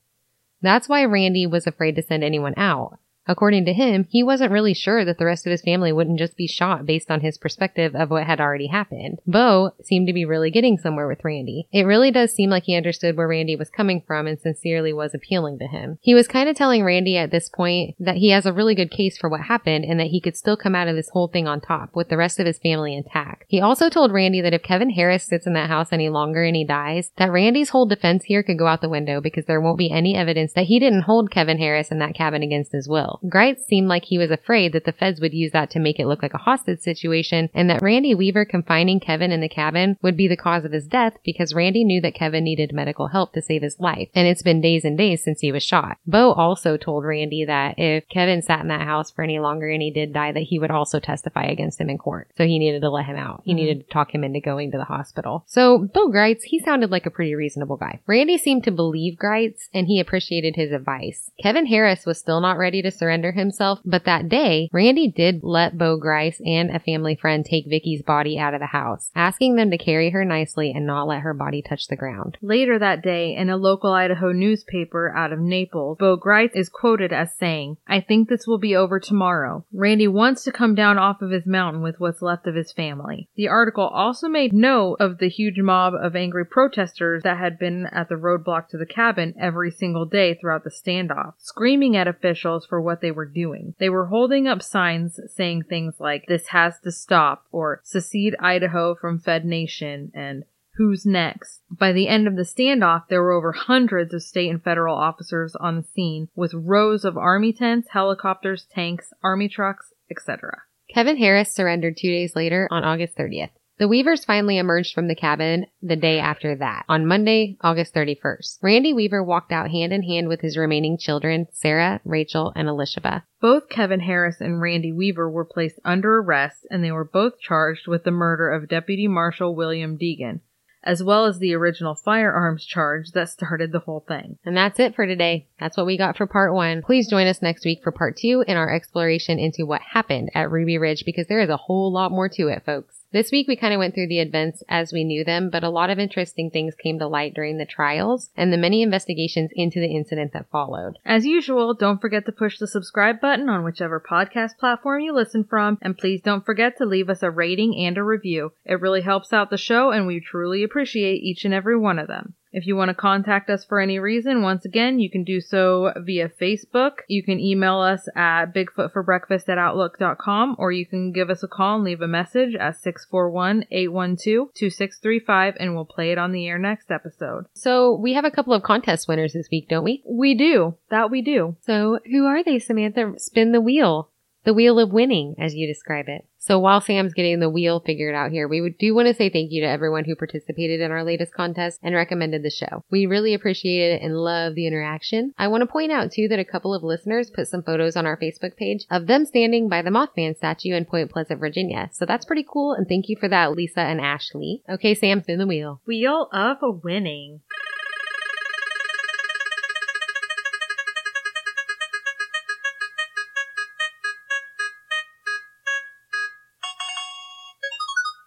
That's why Randy was afraid to send anyone out. According to him, he wasn't really sure that the rest of his family wouldn't just be shot based on his perspective of what had already happened. Bo seemed to be really getting somewhere with Randy. It really does seem like he understood where Randy was coming from and sincerely was appealing to him. He was kind of telling Randy at this point that he has a really good case for what happened and that he could still come out of this whole thing on top with the rest of his family intact. He also told Randy that if Kevin Harris sits in that house any longer and he dies, that Randy's whole defense here could go out the window because there won't be any evidence that he didn't hold Kevin Harris in that cabin against his will. Gritz seemed like he was afraid that the feds would use that to make it look like a hostage situation and that Randy Weaver confining Kevin in the cabin would be the cause of his death because Randy knew that Kevin needed medical help to save his life. And it's been days and days since he was shot. Bo also told Randy that if Kevin sat in that house for any longer and he did die, that he would also testify against him in court. So he needed to let him out. He Mhm. needed to talk him into going to the hospital. So Bill Gritz, he sounded like a pretty reasonable guy. Randy seemed to believe Gritz and he appreciated his advice. Kevin Harris was still not ready to surrender himself, but that day, Randy did let Bo Gritz and a family friend take Vicki's body out of the house, asking them to carry her nicely and not let her body touch the ground. Later that day, in a local Idaho newspaper out of Naples, Bo Gritz is quoted as saying, I think this will be over tomorrow. Randy wants to come down off of his mountain with what's left of his family. The article also made note of the huge mob of angry protesters that had been at the roadblock to the cabin every single day throughout the standoff, screaming at officials for what they were doing. They were holding up signs saying things like, this has to stop, or secede Idaho from Fed Nation, and who's next. By the end of the standoff, there were over hundreds of state and federal officers on the scene with rows of army tents, helicopters, tanks, army trucks, etc. Kevin Harris surrendered two days later on August 30th. The Weavers finally emerged from the cabin the day after that, on Monday, August 31st. Randy Weaver walked out hand in hand with his remaining children, Sarah, Rachel, and Elishaba. Both Kevin Harris and Randy Weaver were placed under arrest and they were both charged with the murder of Deputy Marshal William Degan, as well as the original firearms charge that started the whole thing. And that's it for today. That's what we got for part one. Please join us next week for part two in our exploration into what happened at Ruby Ridge because there is a whole lot more to it, folks. This week we kind of went through the events as we knew them, but a lot of interesting things came to light during the trials and the many investigations into the incident that followed. As usual, don't forget to push the subscribe button on whichever podcast platform you listen from, and please don't forget to leave us a rating and a review. It really helps out the show, and we truly appreciate each and every one of them. If you want to contact us for any reason, once again, you can do so via Facebook. You can email us at bigfootforbreakfast at outlook.com, or you can give us a call and leave a message at 641-812-2635, and we'll play it on the air next episode. So we have a couple of contest winners this week, don't we? We do. That we do. So who are they, Samantha? Spin the wheel. The wheel of winning, as you describe it. So while Sam's getting the wheel figured out here, we do want to say thank you to everyone who participated in our latest contest and recommended the show. We really appreciate it and love the interaction. I want to point out too that a couple of listeners put some photos on our Facebook page of them standing by the Mothman statue in Point Pleasant, Virginia. So that's pretty cool and thank you for that, Lisa and Ashley. Okay, Sam, spin the wheel. Wheel of winning.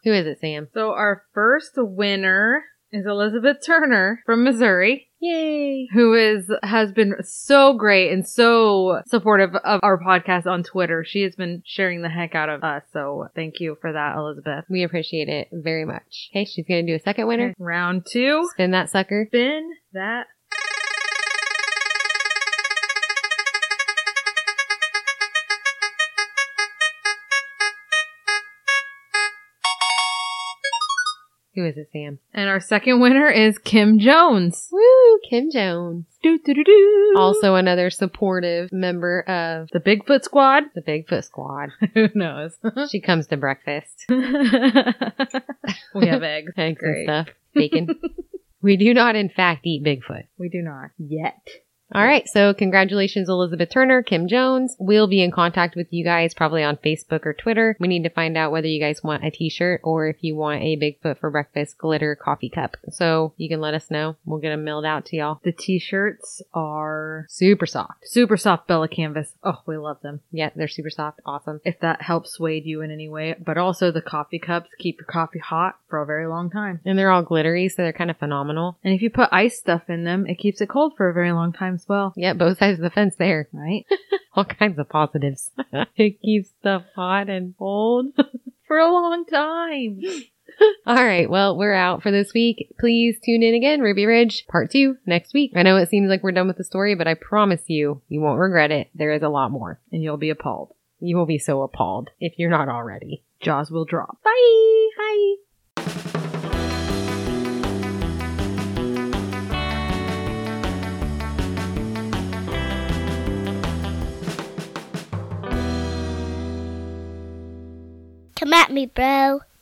Who is it, Sam? So our first winner is Elizabeth Turner from Missouri, Yay! who is has been so great and so supportive of our podcast on Twitter. She has been sharing the heck out of us. So thank you for that, Elizabeth. We appreciate it very much. Okay, she's gonna do a second winner. Round two. Spin that sucker. Spin that. Who is it, Sam? And our second winner is Kim Jones. Woo! Kim Jones. Doo, doo, doo, doo. Also another supportive member of the Bigfoot Squad. the Bigfoot Squad. *laughs* Who knows? She comes to breakfast. *laughs* we have eggs. Eggs and stuff. Bacon. *laughs* we do not, in fact, eat Bigfoot. We do not yet. All right. So congratulations, Elizabeth Turner, Kim Jones. We'll be in contact with you guys probably on Facebook or Twitter. We need to find out whether you guys want a t-shirt or if you want a Bigfoot for breakfast glitter coffee cup. So you can let us know. We'll get them mailed out to y'all. The t-shirts are Super soft. super soft Bella canvas. Oh, we love them. Yeah, they're super soft. Awesome. If that helps sway you in any way, but also the coffee cups keep your coffee hot for a very long time. And they're all glittery, so they're kind of phenomenal. And if you put ice stuff in them, it keeps it cold for a very long time as well. Yeah, both sides of the fence there. Right? *laughs* all kinds of positives. *laughs* it keeps stuff hot and cold. For a long time. *laughs* All right. Well, we're out for this week. Please tune in again, Ruby Ridge, part two next week. I know it seems like we're done with the story, but I promise you, you won't regret it. There is a lot more. And you'll be appalled. You will be so appalled if you're not already. Jaws will drop. Bye. Bye. Come at me, bro.